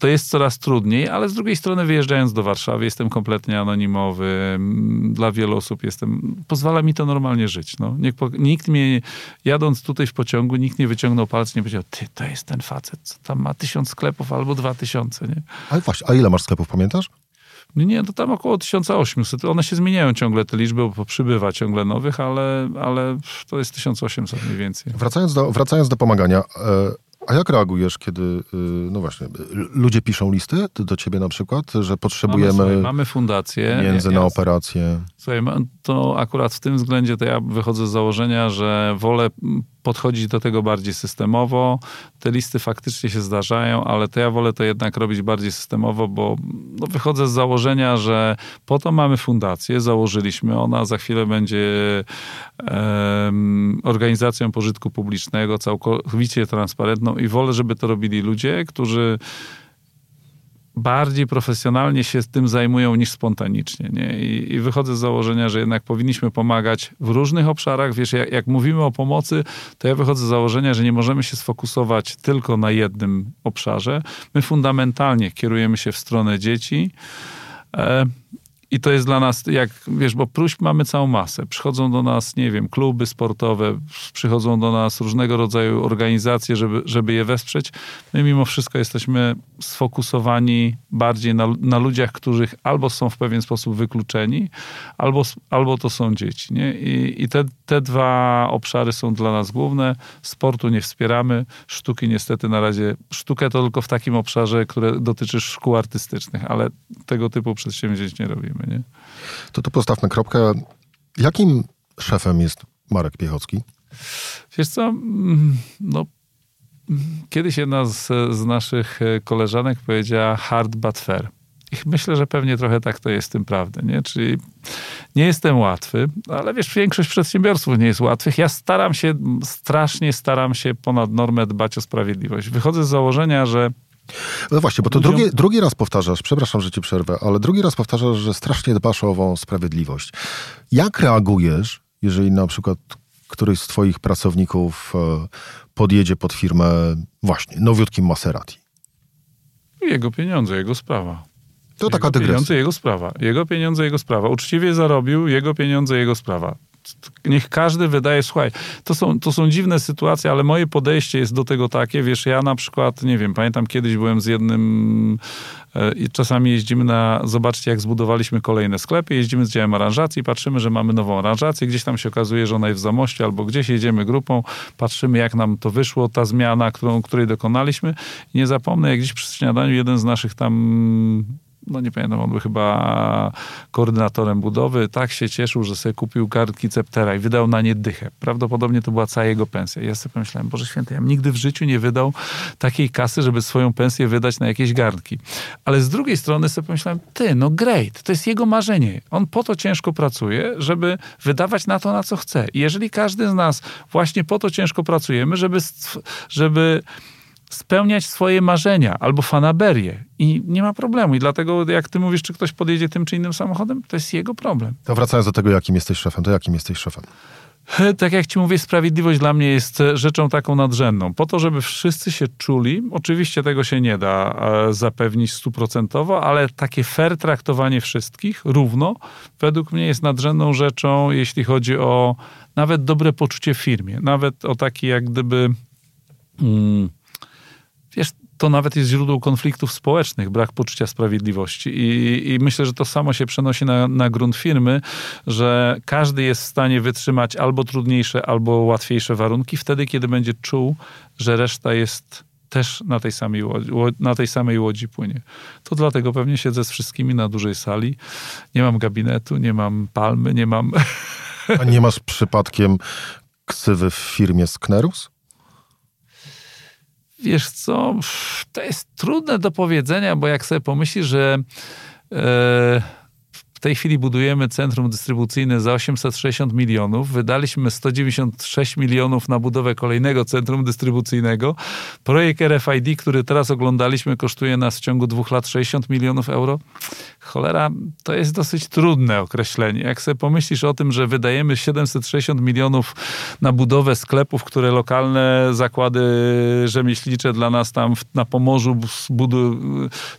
to jest coraz trudniej, ale z drugiej strony wyjeżdżając do Warszawy jestem kompletnie anonimowy. Dla wielu osób jestem, pozwala mi to normalnie żyć. No. Nikt, mnie, jadąc tutaj w pociągu, nikt nie wyciągnął palca, nie powiedział, ty, to jest ten facet, co tam ma tysiąc sklepów albo dwa tysiące, nie? Ale właśnie, a ile masz sklepów, pamiętasz? Nie, to tam około 1800. One się zmieniają ciągle, te liczby, bo przybywa ciągle nowych, ale, ale to jest 1800 mniej więcej. Wracając do, wracając do pomagania, e, a jak reagujesz, kiedy, y, no właśnie, ludzie piszą listy do ciebie na przykład, że potrzebujemy mamy, słuchaj, mamy fundację pieniędzy na operację? Słuchaj, to akurat w tym względzie to ja wychodzę z założenia, że wolę podchodzić do tego bardziej systemowo. Te listy faktycznie się zdarzają, ale to ja wolę to jednak robić bardziej systemowo, bo no, wychodzę z założenia, że po to mamy fundację, założyliśmy, ona za chwilę będzie um, organizacją pożytku publicznego, całkowicie transparentną i wolę, żeby to robili ludzie, którzy bardziej profesjonalnie się tym zajmują niż spontanicznie. Nie? I, I, wychodzę z założenia, że jednak powinniśmy pomagać w różnych obszarach. Wiesz, jak, jak, mówimy o pomocy, to ja wychodzę z założenia, że nie możemy się sfokusować tylko na jednym obszarze. My fundamentalnie kierujemy się w stronę dzieci. E, i to jest dla nas, jak wiesz, bo próśb mamy całą masę. Przychodzą do nas, nie wiem, kluby sportowe, przychodzą do nas różnego rodzaju organizacje, żeby, żeby je wesprzeć. My mimo wszystko jesteśmy sfokusowani bardziej na, na ludziach, których albo są w pewien sposób wykluczeni, albo, albo to są dzieci. Nie? I, i te, te dwa obszary są dla nas główne. Sportu nie wspieramy, sztuki niestety na razie, sztukę to tylko w takim obszarze, które dotyczy szkół artystycznych, ale tego typu przedsięwzięć nie robimy nie? To tu postawmy kropkę. Jakim szefem jest Marek Piechocki? Wiesz co, mm, no kiedyś jedna z, z naszych e, koleżanek powiedziała hard but fair. I myślę, że pewnie trochę tak to jest z tym prawdy, nie? Czyli nie jestem łatwy, ale wiesz, większość przedsiębiorców nie jest łatwych. Ja staram się, strasznie staram się ponad normę dbać o sprawiedliwość. Wychodzę z założenia, że no właśnie, bo to drugi, drugi raz powtarzasz, przepraszam, że ci przerwę, ale drugi raz powtarzasz, że strasznie dbasz o ową sprawiedliwość. Jak reagujesz, jeżeli na przykład któryś z twoich pracowników e, podjedzie pod firmę właśnie nowiutkim Maserati? Jego pieniądze, jego sprawa. To jego taka dygresja. pieniądze, jego sprawa. Jego pieniądze, jego sprawa. Uczciwie zarobił, jego pieniądze, jego sprawa niech każdy wydaje, słuchaj, to są, to są dziwne sytuacje, ale moje podejście jest do tego takie, wiesz, ja na przykład, nie wiem, pamiętam kiedyś byłem z jednym e, i czasami jeździmy na, zobaczcie jak zbudowaliśmy kolejne sklepy, jeździmy z działem aranżacji, patrzymy, że mamy nową aranżację, gdzieś tam się okazuje, że ona jest w Zamościu albo gdzieś jedziemy grupą, patrzymy jak nam to wyszło, ta zmiana, którą, której dokonaliśmy. I nie zapomnę, jak gdzieś przy śniadaniu jeden z naszych tam no nie pamiętam, on był chyba koordynatorem budowy, tak się cieszył, że sobie kupił kartki Ceptera i wydał na nie dychę. Prawdopodobnie to była cała jego pensja. Ja sobie pomyślałem, Boże Święty, ja nigdy w życiu nie wydał takiej kasy, żeby swoją pensję wydać na jakieś garnki. Ale z drugiej strony sobie pomyślałem, ty, no great, to jest jego marzenie. On po to ciężko pracuje, żeby wydawać na to, na co chce. I jeżeli każdy z nas właśnie po to ciężko pracujemy, żeby, żeby spełniać swoje marzenia albo fanaberię i nie ma problemu. I dlatego jak ty mówisz, czy ktoś podjedzie tym czy innym samochodem, to jest jego problem. To wracając do tego, jakim jesteś szefem, to jakim jesteś szefem? Tak jak ci mówię, sprawiedliwość dla mnie jest rzeczą taką nadrzędną. Po to, żeby wszyscy się czuli, oczywiście tego się nie da e, zapewnić stuprocentowo, ale takie fair traktowanie wszystkich równo, według mnie jest nadrzędną rzeczą, jeśli chodzi o nawet dobre poczucie w firmie. Nawet o taki jak gdyby... Mm, wiesz, to nawet jest źródło konfliktów społecznych, brak poczucia sprawiedliwości. I, i myślę, że to samo się przenosi na, na grunt firmy, że każdy jest w stanie wytrzymać albo trudniejsze, albo łatwiejsze warunki wtedy, kiedy będzie czuł, że reszta jest też na tej, samej łodzi, na tej samej łodzi płynie. To dlatego pewnie siedzę z wszystkimi na dużej sali. Nie mam gabinetu, nie mam palmy, nie mam... A nie masz przypadkiem ksywy w firmie Sknerus? Wiesz co, to jest trudne do powiedzenia, bo jak sobie pomyślisz, że e, w tej chwili budujemy centrum dystrybucyjne za 860 milionów. Wydaliśmy 196 milionów na budowę kolejnego centrum dystrybucyjnego. Projekt RFID, który teraz oglądaliśmy, kosztuje nas w ciągu dwóch lat 60 milionów euro. Cholera, to jest dosyć trudne określenie. Jak sobie pomyślisz o tym, że wydajemy 760 milionów na budowę sklepów, które lokalne zakłady rzemieślnicze dla nas tam na Pomorzu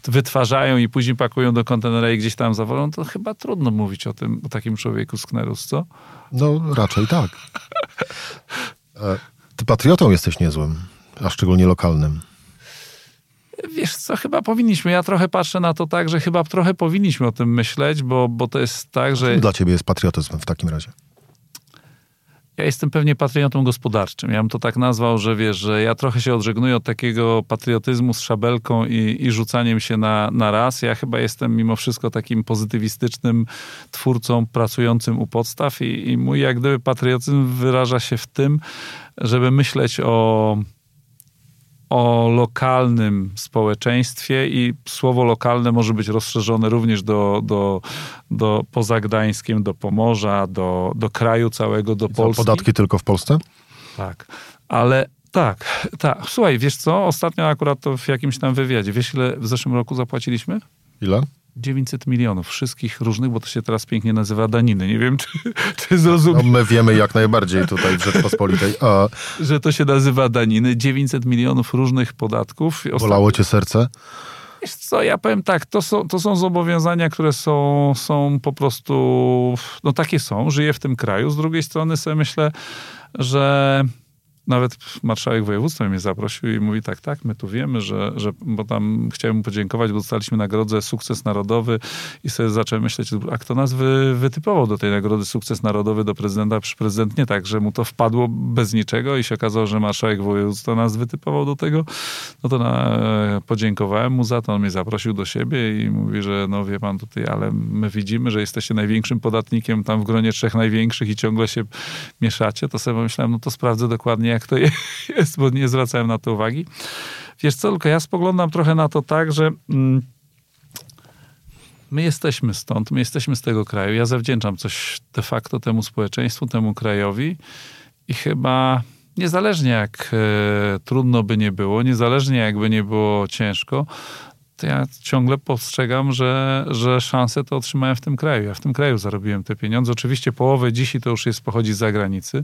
wytwarzają i później pakują do kontenera i gdzieś tam zawolą, to chyba trudno mówić o tym, o takim człowieku z Knerus, co? No, raczej tak. E, ty patriotą jesteś niezłym, a szczególnie lokalnym. Wiesz co, chyba powinniśmy. Ja trochę patrzę na to tak, że chyba trochę powinniśmy o tym myśleć, bo, bo to jest tak, że... Dla ciebie jest patriotyzm w takim razie? Ja jestem pewnie patriotą gospodarczym. Ja bym to tak nazwał, że wiesz, że ja trochę się odżegnuję od takiego patriotyzmu z szabelką i, i rzucaniem się na, na raz. Ja chyba jestem mimo wszystko takim pozytywistycznym twórcą pracującym u podstaw i, i mój jak gdyby patriotyzm wyraża się w tym, żeby myśleć o o lokalnym społeczeństwie i słowo lokalne może być rozszerzone również do, do, do poza Gdańskiem, do Pomorza, do, do kraju całego, do Polski. Podatki tylko w Polsce? Tak, ale tak, tak. Słuchaj, wiesz co, ostatnio akurat to w jakimś tam wywiadzie, wiesz ile w zeszłym roku zapłaciliśmy? Ile? 900 milionów wszystkich różnych, bo to się teraz pięknie nazywa daniny. Nie wiem, [LAUGHS] czy, czy zrozumiesz. No my wiemy jak najbardziej tutaj w Rzeczpospolitej. A... [LAUGHS] Że to się nazywa daniny. 900 milionów różnych podatków. Bolało cię serce? Wiesz co, ja powiem tak, to są, to są zobowiązania, które są, są po prostu, no takie są, żyję w tym kraju. Z drugiej strony sobie myślę, że nawet marszałek województwa mnie zaprosił i mówi tak, tak, my tu wiemy, że, że bo tam chciałem mu podziękować, bo dostaliśmy nagrodę Sukces Narodowy i sobie zacząłem myśleć, a kto nas wy, wytypował do tej nagrody Sukces Narodowy do prezydenta, przy prezydent nie tak, że mu to wpadło bez niczego i się okazało, że marszałek województwa nas wytypował do tego, no to na, podziękowałem mu za to, on mnie zaprosił do siebie i mówi, że no wie pan tutaj, ale my widzimy, że jesteście największym podatnikiem tam w gronie trzech największych i ciągle się mieszacie, to sobie pomyślałem, no to sprawdzę dokładnie jak to [LAUGHS] jest, bo nie zwracałem na to uwagi. Wiesz co, tylko ja spoglądam trochę na to tak, że mm, my jesteśmy stąd, my jesteśmy z tego kraju. Ja zawdzięczam coś de facto temu społeczeństwu, temu krajowi i chyba niezależnie jak e, trudno by nie było, niezależnie jakby nie było ciężko, to ja ciągle postrzegam, że, że szanse to otrzymałem w tym kraju. Ja w tym kraju zarobiłem te pieniądze. Oczywiście połowę dzisiaj to już jest pochodzi z zagranicy,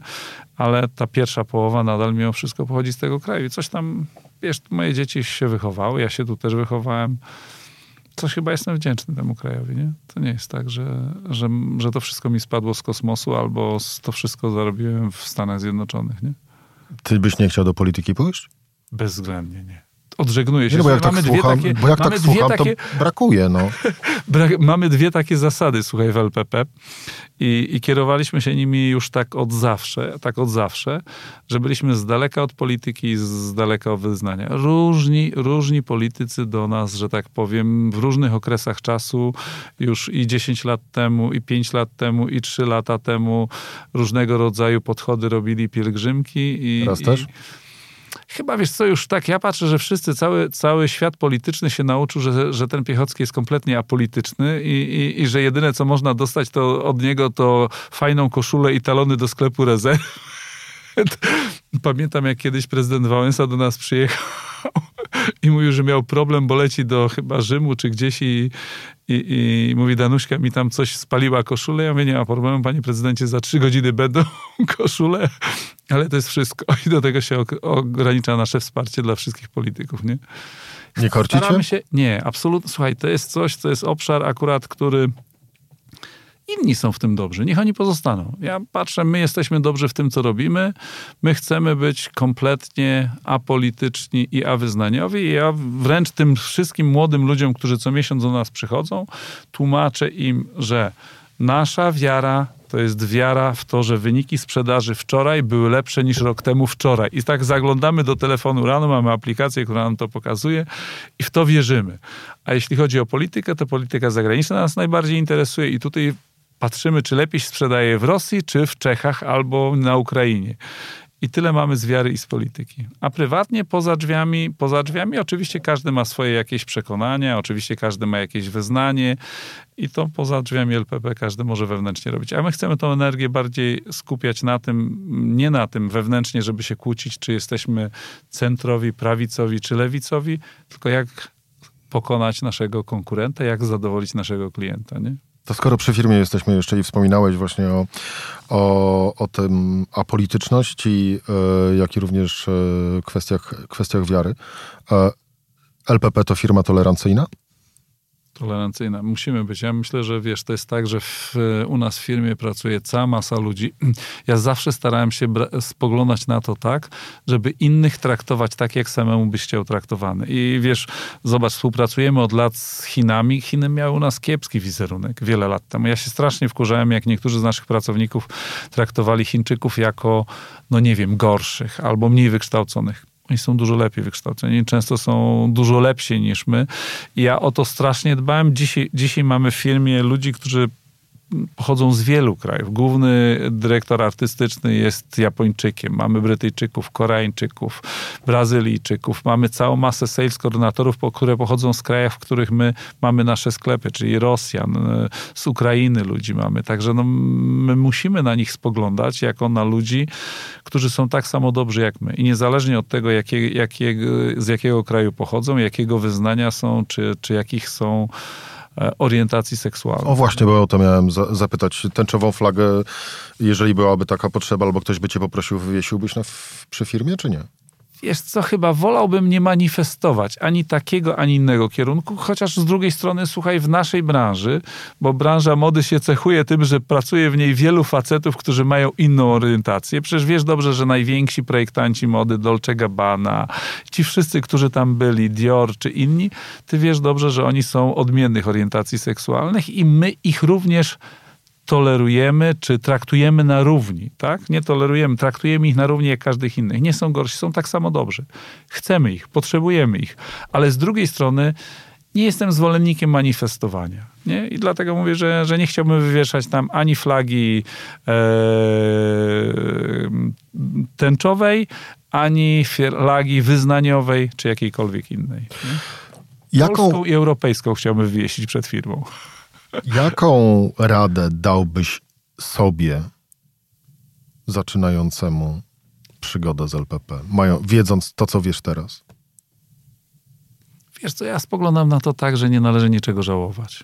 ale ta pierwsza połowa nadal mimo wszystko pochodzi z tego kraju. Coś tam, wiesz, moje dzieci się wychowały, ja się tu też wychowałem. Coś chyba jestem wdzięczny temu krajowi, nie? To nie jest tak, że, że, że to wszystko mi spadło z kosmosu albo to wszystko zarobiłem w Stanach Zjednoczonych, nie? Ty byś nie chciał do polityki pójść? Bezwzględnie nie odżegnuję się. Nie, no bo jak tak mamy słucham, dwie takie, bo jak tak słucham, takie, to brakuje, no. [LAUGHS] brak, mamy dwie takie zasady, słuchaj, w LPP I, i kierowaliśmy się nimi już tak od zawsze, tak od zawsze, że byliśmy z daleka od polityki i z daleka od wyznania. Różni, różni politycy do nas, że tak powiem, w różnych okresach czasu, już i 10 lat temu, i 5 lat temu, i 3 lata temu, różnego rodzaju podchody robili pielgrzymki. I, Teraz też? Chyba wiesz co, już tak, ja patrzę, że wszyscy, cały, cały świat polityczny się nauczył, że, że ten Piechocki jest kompletnie apolityczny i, i, i że jedyne co można dostać to od niego to fajną koszulę i talony do sklepu rezerw. [LAUGHS] Pamiętam jak kiedyś prezydent Wałęsa do nas przyjechał i mówił, że miał problem, bo leci do chyba Rzymu czy gdzieś i, i, i mówi Danuśka mi tam coś spaliła koszulę. Ja mówię, nie ma problemu, panie prezydencie, za trzy godziny będą [LAUGHS] koszule, ale to jest wszystko. I do tego się ogranicza nasze wsparcie dla wszystkich polityków, nie? Nie korcicie? się, nie, absolutnie. Słuchaj, to jest coś, to jest obszar akurat, który inni są w tym dobrzy, niech oni pozostaną. Ja patrzę, my jesteśmy dobrzy w tym, co robimy, my chcemy być kompletnie apolityczni i awyznaniowi i ja wręcz tym wszystkim młodym ludziom, którzy co miesiąc do nas przychodzą, tłumaczę im, że nasza wiara to jest wiara w to, że wyniki sprzedaży wczoraj były lepsze niż rok temu wczoraj. I tak zaglądamy do telefonu rano, mamy aplikację, która nam to pokazuje i w to wierzymy. A jeśli chodzi o politykę, to polityka zagraniczna nas najbardziej interesuje i tutaj patrzymy, czy lepiej sprzedaje w Rosji, czy w Czechach albo na Ukrainie. I tyle mamy z wiary i z polityki. A prywatnie poza drzwiami, poza drzwiami oczywiście każdy ma swoje jakieś przekonania, oczywiście każdy ma jakieś wyznanie i to poza drzwiami LPP każdy może wewnętrznie robić. A my chcemy tą energię bardziej skupiać na tym, nie na tym wewnętrznie, żeby się kłócić, czy jesteśmy centrowi, prawicowi, czy lewicowi, tylko jak pokonać naszego konkurenta, jak zadowolić naszego klienta, nie? To skoro przy firmie jesteśmy jeszcze i wspominałeś właśnie o, o, o tym apolityczności, e, jak i również e, kwestiach, kwestiach wiary. E, LPP to firma tolerancyjna? Tolerancyjna. Musimy być. Ja myślę, że wiesz, to jest tak, że w, u nas w firmie pracuje cała masa ludzi. [CLEARS THROAT] Ja zawsze starałem się spoglądać na to tak, żeby innych traktować tak, jak samemu byś chciał traktowany. I wiesz, zobacz, współpracujemy od lat z Chinami. Chiny miały u nas kiepski wizerunek wiele lat temu. Ja się strasznie wkurzałem, jak niektórzy z naszych pracowników traktowali Chińczyków jako, no nie wiem, gorszych albo mniej wykształconych. Oni są dużo lepiej wykształceni, często są dużo lepsi niż my. I ja o to strasznie dbałem. Dzisiaj, dzisiaj mamy w firmie ludzi, którzy pochodzą z wielu krajów. Główny dyrektor artystyczny jest Japończykiem, mamy Brytyjczyków, Koreańczyków, Brazylijczyków, mamy całą masę sales koordynatorów, które pochodzą z krajów, w których my mamy nasze sklepy, czyli Rosjan, e, z Ukrainy ludzi mamy. Także no, my musimy na nich spoglądać jako na ludzi, którzy są tak samo dobrzy jak my. I niezależnie od tego, jakie, jakie, z jakiego kraju pochodzą, jakiego wyznania są, czy, czy jakich są orientacji seksualnej. O właśnie, bo o to miałem za zapytać. Tęczową flagę, jeżeli byłaby taka potrzeba, albo ktoś by cię poprosił, wywiesiłbyś na przy firmie, czy nie? Wiesz co, chyba wolałbym nie manifestować ani takiego, ani innego kierunku, chociaż z drugiej strony, słuchaj, w naszej branży, bo branża mody się cechuje tym, że pracuje w niej wielu facetów, którzy mają inną orientację. Przecież wiesz dobrze, że najwięksi projektanci mody, Dolce Gabbana, ci wszyscy, którzy tam byli, Dior czy inni, ty wiesz dobrze, że oni są odmiennych orientacji seksualnych i my ich również tolerujemy, czy traktujemy na równi, tak? Nie tolerujemy, traktujemy ich na równi jak każdych innych. Nie są gorsi, są tak samo dobrzy. Chcemy ich, potrzebujemy ich. Ale z drugiej strony nie jestem zwolennikiem manifestowania. Nie? I dlatego mówię, że, że nie chciałbym wywieszać tam ani flagi e, tęczowej, ani flagi wyznaniowej, czy jakiejkolwiek innej. Nie? Jaką... Polską i europejską chciałbym wywiesić przed firmą. Jaką radę dałbyś sobie zaczynającemu przygodę z LPP, mają, wiedząc to, co wiesz teraz? Wiesz co, ja spoglądam na to tak, że nie należy niczego żałować.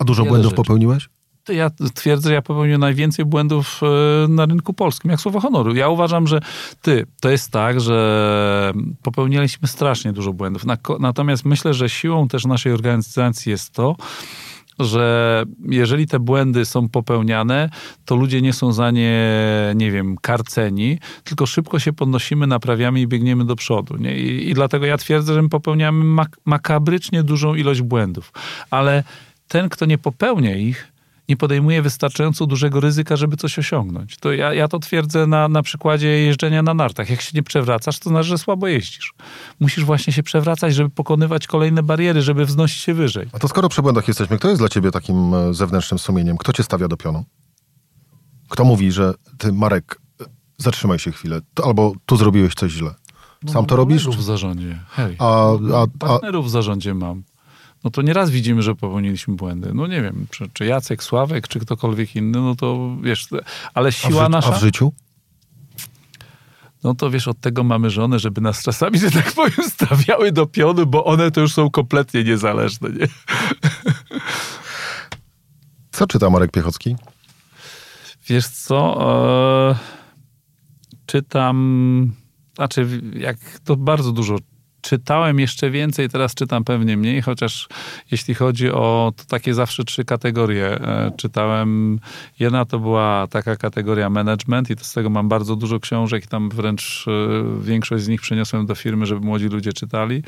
A dużo Wiele błędów rzeczy. popełniłeś? ja twierdzę, że ja popełniłem najwięcej błędów e, na rynku polskim, jak słowo honoru. Ja uważam, że ty, to jest tak, że popełniliśmy strasznie dużo błędów. Natomiast myślę, że siłą też naszej organizacji jest to, że jeżeli te błędy są popełniane, to ludzie nie są za nie, nie wiem, karceni, tylko szybko się podnosimy, naprawiamy i biegniemy do przodu. Nie? I, i dlatego ja twierdzę, że my popełniamy mak makabrycznie dużą ilość błędów. Ale ten, kto nie popełnia ich, nie podejmuje wystarczająco dużego ryzyka, żeby coś osiągnąć. To ja, ja to twierdzę na, na przykładzie jeżdżenia na nartach. Jak się nie przewracasz, to znaczy, że słabo jeździsz. Musisz właśnie się przewracać, żeby pokonywać kolejne bariery, żeby wznosić się wyżej. A to skoro przy błędach jesteśmy, kto jest dla ciebie takim e, zewnętrznym sumieniem? Kto cię stawia do pionu? Kto mówi, że ty, Marek, e, zatrzymaj się chwilę, albo tu zrobiłeś coś źle? Sam no, to robisz? w zarządzie. Hej. A, a, a, Partnerów w zarządzie mam no to nieraz widzimy, że popełniliśmy błędy. No nie wiem, czy, czy Jacek, Sławek, czy ktokolwiek inny, no to wiesz, ale siła a nasza... A w życiu? No to wiesz, od tego mamy żonę, żeby nas czasami, że tak powiem, stawiały do pionu, bo one to już są kompletnie niezależne, nie? Co czyta Marek Piechocki? Wiesz co, e, czytam, znaczy jak to bardzo dużo czytałem jeszcze więcej, teraz czytam pewnie mniej, chociaż jeśli chodzi o to takie zawsze trzy kategorie. E, czytałem, jedna to była taka kategoria management i to z tego mam bardzo dużo książek i tam wręcz e, większość z nich przeniosłem do firmy, żeby młodzi ludzie czytali.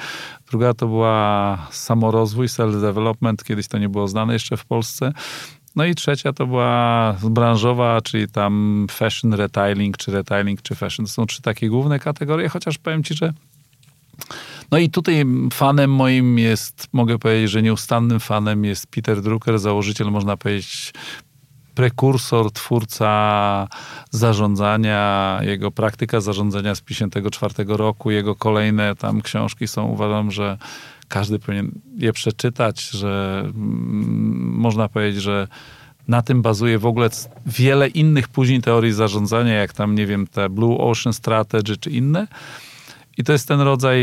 Druga to była samorozwój, self-development, kiedyś to nie było znane jeszcze w Polsce. No i trzecia to była branżowa, czyli tam fashion, retailing, czy retailing, czy fashion. To są trzy takie główne kategorie, chociaż powiem ci, że no i tutaj fanem moim jest, mogę powiedzieć, że nieustannym fanem jest Peter Drucker, założyciel, można powiedzieć, prekursor, twórca zarządzania, jego praktyka zarządzania z 1954 roku, jego kolejne tam książki są, uważam, że każdy powinien je przeczytać, że mm, można powiedzieć, że na tym bazuje w ogóle wiele innych później teorii zarządzania, jak tam, nie wiem, te Blue Ocean Strategy czy inne. I to jest ten rodzaj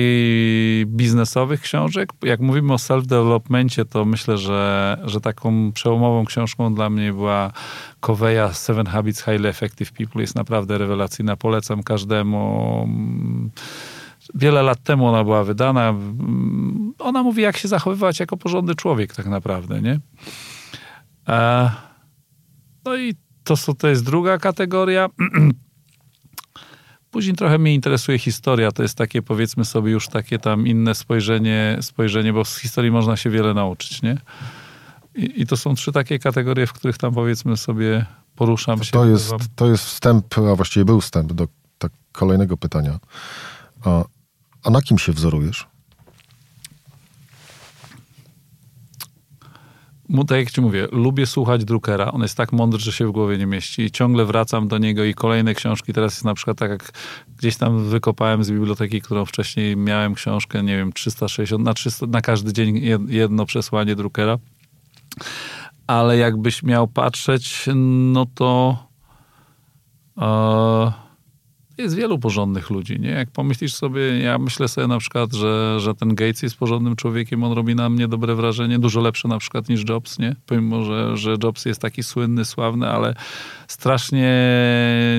biznesowych książek. Jak mówimy o self-developmencie, to myślę, że, że taką przełomową książką dla mnie była Coveya Seven Habits Highly Effective People. Jest naprawdę rewelacyjna. Polecam każdemu. Wiele lat temu ona była wydana. Ona mówi, jak się zachowywać jako porządny człowiek, tak naprawdę, nie? E, no i to, to jest druga kategoria. [CLEARS THROAT] Później trochę mnie interesuje historia. To jest takie, powiedzmy sobie, już takie tam inne spojrzenie, spojrzenie bo z historii można się wiele nauczyć, nie? I, I, to są trzy takie kategorie, w których tam powiedzmy sobie poruszam to się. To jest, to jest wstęp, a właściwie był wstęp do tak, kolejnego pytania. A, a na kim się wzorujesz? Tak jak ci mówię, lubię słuchać Druckera. On jest tak mądry, że się w głowie nie mieści. I ciągle wracam do niego i kolejne książki. Teraz jest na przykład tak, jak gdzieś tam wykopałem z biblioteki, którą wcześniej miałem książkę, nie wiem, 360, na, 300, na każdy dzień jedno przesłanie Druckera. Ale jakbyś miał patrzeć, no to... Jest wielu porządnych ludzi, nie? Jak pomyślisz sobie, ja myślę sobie na przykład, że, że ten Gates jest porządnym człowiekiem, on robi na mnie dobre wrażenie, dużo lepsze na przykład niż Jobs, nie? Pomimo, że, że Jobs jest taki słynny, sławny, ale strasznie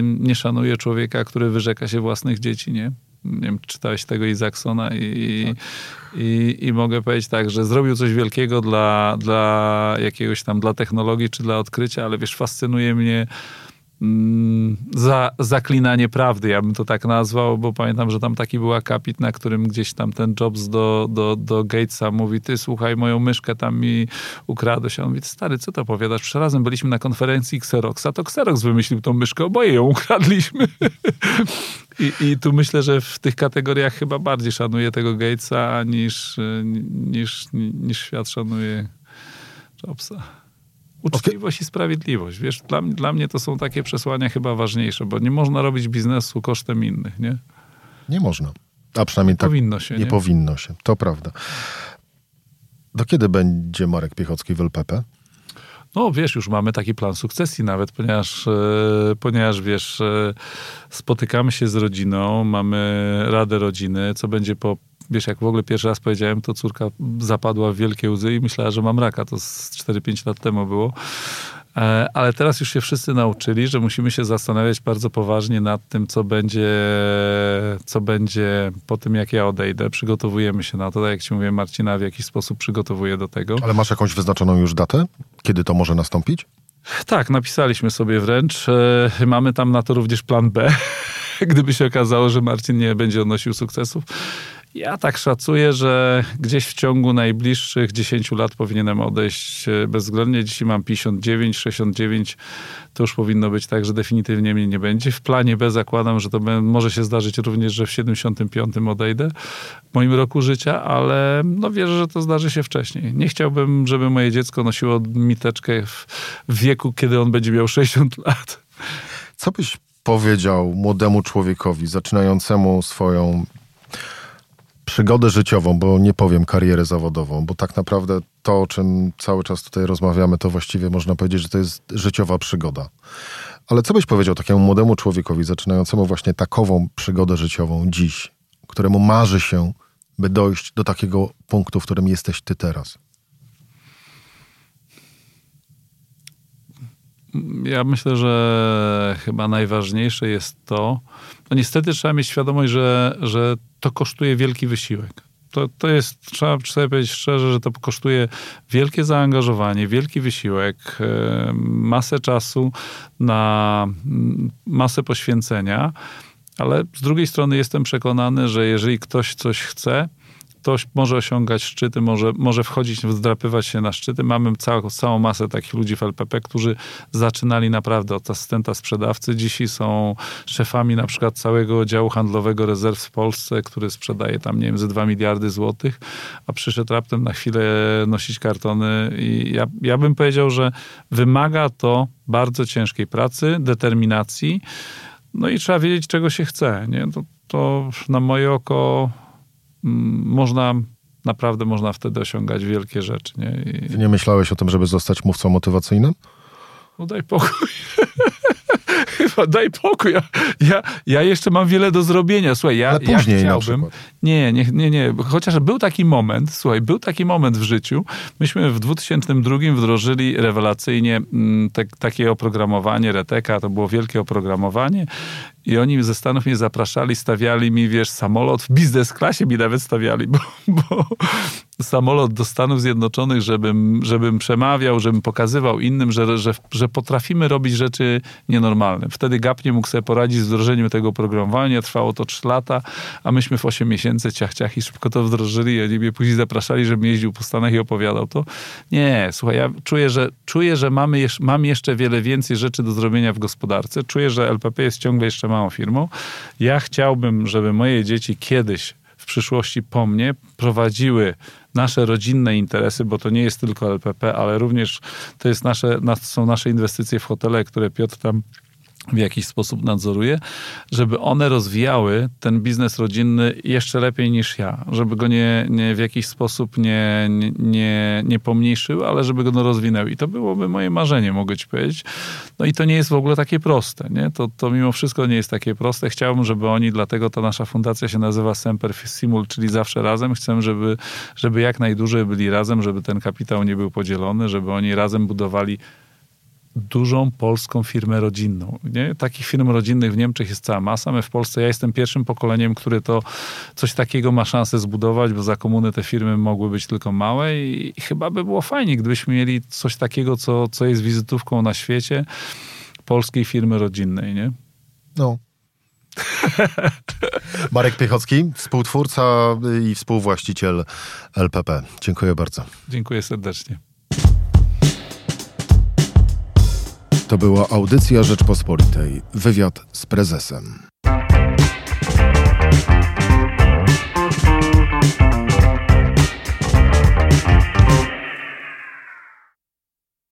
nie szanuje człowieka, który wyrzeka się własnych dzieci, nie? Nie wiem, czytałeś tego Izaacsona i, tak. i, i, mogę powiedzieć tak, że zrobił coś wielkiego dla, dla jakiegoś tam, dla technologii czy dla odkrycia, ale wiesz, fascynuje mnie za, zaklinanie prawdy, ja bym to tak nazwał, bo pamiętam, że tam taki był akapit, na którym gdzieś tam ten Jobs do, do, do Gatesa mówi, ty słuchaj, moją myszkę tam mi ukradłeś. A on mówi, stary, co to powiadasz? Przed razem byliśmy na konferencji Xeroxa, to Xerox wymyślił tą myszkę, oboje ją ukradliśmy. [LAUGHS] I, I tu myślę, że w tych kategoriach chyba bardziej szanuję tego Gatesa niż, niż, niż świat szanuje Jobsa. Uczciwość okay. i sprawiedliwość. Wiesz, dla, dla mnie to są takie przesłania chyba ważniejsze, bo nie można robić biznesu kosztem innych, nie? Nie można. A przynajmniej tak powinno się, nie, nie powinno się. To prawda. Do kiedy będzie Marek Piechocki w LPP? No wiesz, już mamy taki plan sukcesji nawet, ponieważ, e, ponieważ wiesz, e, spotykamy się z rodziną, mamy radę rodziny, co będzie po wiesz, jak w ogóle pierwszy raz powiedziałem, to córka zapadła w wielkie łzy i myślała, że mam raka. To z 4-5 lat temu było. E, ale teraz już się wszyscy nauczyli, że musimy się zastanawiać bardzo poważnie nad tym, co będzie, co będzie po tym, jak ja odejdę. Przygotowujemy się na to, tak jak ci mówię, Marcina w jakiś sposób przygotowuje do tego. Ale masz jakąś wyznaczoną już datę? Kiedy to może nastąpić? Tak, napisaliśmy sobie wręcz. E, mamy tam na to również plan B, [LAUGHS] gdyby się okazało, że Marcin nie będzie odnosił sukcesów. Ja tak szacuję, że gdzieś w ciągu najbliższych 10 lat powinienem odejść e, bezwzględnie. Dzisiaj mam 59, 69. To już powinno być tak, że definitywnie mnie nie będzie. W planie B zakładam, że to może się zdarzyć również, że w 75 odejdę w moim roku życia, ale no wierzę, że to zdarzy się wcześniej. Nie chciałbym, żeby moje dziecko nosiło miteczkę w wieku, kiedy on będzie miał 60 lat. Co byś powiedział młodemu człowiekowi zaczynającemu swoją przygodę życiową, bo nie powiem karierę zawodową, bo tak naprawdę to, o czym cały czas tutaj rozmawiamy, to właściwie można powiedzieć, że to jest życiowa przygoda. Ale co byś powiedział takiemu młodemu człowiekowi, zaczynającemu właśnie takową przygodę życiową dziś, któremu marzy się, by dojść do takiego punktu, w którym jesteś ty teraz? Ja myślę, że chyba najważniejsze jest to, no niestety trzeba mieć świadomość, że, że to kosztuje wielki wysiłek. To, to jest, trzeba sobie powiedzieć szczerze, że to kosztuje wielkie zaangażowanie, wielki wysiłek, masę czasu na masę poświęcenia, ale z drugiej strony jestem przekonany, że jeżeli ktoś coś chce, ktoś może osiągać szczyty, może, może wchodzić, wdrapywać się na szczyty. Mamy całą, całą masę takich ludzi w LPP, którzy zaczynali naprawdę od asystenta sprzedawcy. Dzisiaj są szefami na przykład całego działu handlowego rezerw w Polsce, który sprzedaje tam, nie wiem, ze 2 miliardy złotych, a przyszedł raptem na chwilę nosić kartony i ja, ja bym powiedział, że wymaga to bardzo ciężkiej pracy, determinacji, no i trzeba wiedzieć, czego się chce. Nie? To, to na moje oko można, naprawdę można wtedy osiągać wielkie rzeczy. Nie, I... nie myślałeś o tym, żeby zostać mówcą motywacyjnym? No daj pokój. [LAUGHS] Chyba daj pokój. Ja, ja, ja, jeszcze mam wiele do zrobienia. Słuchaj, ja, Ale później ja chciałbym. Nie, nie, nie, nie. Chociaż był taki moment, słuchaj, był taki moment w życiu. Myśmy w 2002 wdrożyli rewelacyjnie m, te, takie oprogramowanie Reteka. To było wielkie oprogramowanie. I oni ze Stanów mnie zapraszali, stawiali mi, wiesz, samolot w biznes klasie mi nawet stawiali, [LAUGHS] bo, bo samolot do Stanów Zjednoczonych, żebym, żebym przemawiał, żebym pokazywał innym, że, że, że potrafimy robić rzeczy nienormalne. Wtedy GAP nie mógł sobie poradzić z wdrożeniem tego oprogramowania, trwało to 3 lata, a myśmy w 8 miesięcy ciach, ciach i szybko to wdrożyli i oni mnie później zapraszali, żebym jeździł po Stanach i opowiadał to. Nie, słuchaj, ja czuję, że, czuję, że mamy, mam jeszcze wiele więcej rzeczy do zrobienia w gospodarce. Czuję, że LPP jest ciągle jeszcze małą firmą. Ja chciałbym, żeby moje dzieci kiedyś w przyszłości po mnie prowadziły nasze rodzinne interesy, bo to nie jest tylko LPP, ale również to jest nasze, są nasze inwestycje w hotele, które Piotr tam w jakiś sposób nadzoruje, żeby one rozwijały ten biznes rodzinny jeszcze lepiej niż ja, żeby go nie, nie w jakiś sposób nie, nie, nie pomniejszyły, ale żeby go no rozwinęły. I to byłoby moje marzenie, mogę ci powiedzieć. No i to nie jest w ogóle takie proste, nie? To, to mimo wszystko nie jest takie proste. Chciałbym, żeby oni, dlatego ta nasza fundacja się nazywa Semper Simul, czyli zawsze razem. Chcę, żeby, żeby jak najdłużej byli razem, żeby ten kapitał nie był podzielony, żeby oni razem budowali dużą polską firmę rodzinną. Nie? Takich firm rodzinnych w Niemczech jest cała masa. My w Polsce, ja jestem pierwszym pokoleniem, który to coś takiego ma szansę zbudować, bo za komuny te firmy mogły być tylko małe i, i chyba by było fajnie, gdybyśmy mieli coś takiego, co, co jest wizytówką na świecie polskiej firmy rodzinnej. Nie? No. [LAUGHS] Marek Piechocki, współtwórca i współwłaściciel LPP. Dziękuję bardzo. Dziękuję serdecznie. To była audycja Rzeczpospolitej. Wywiad z prezesem.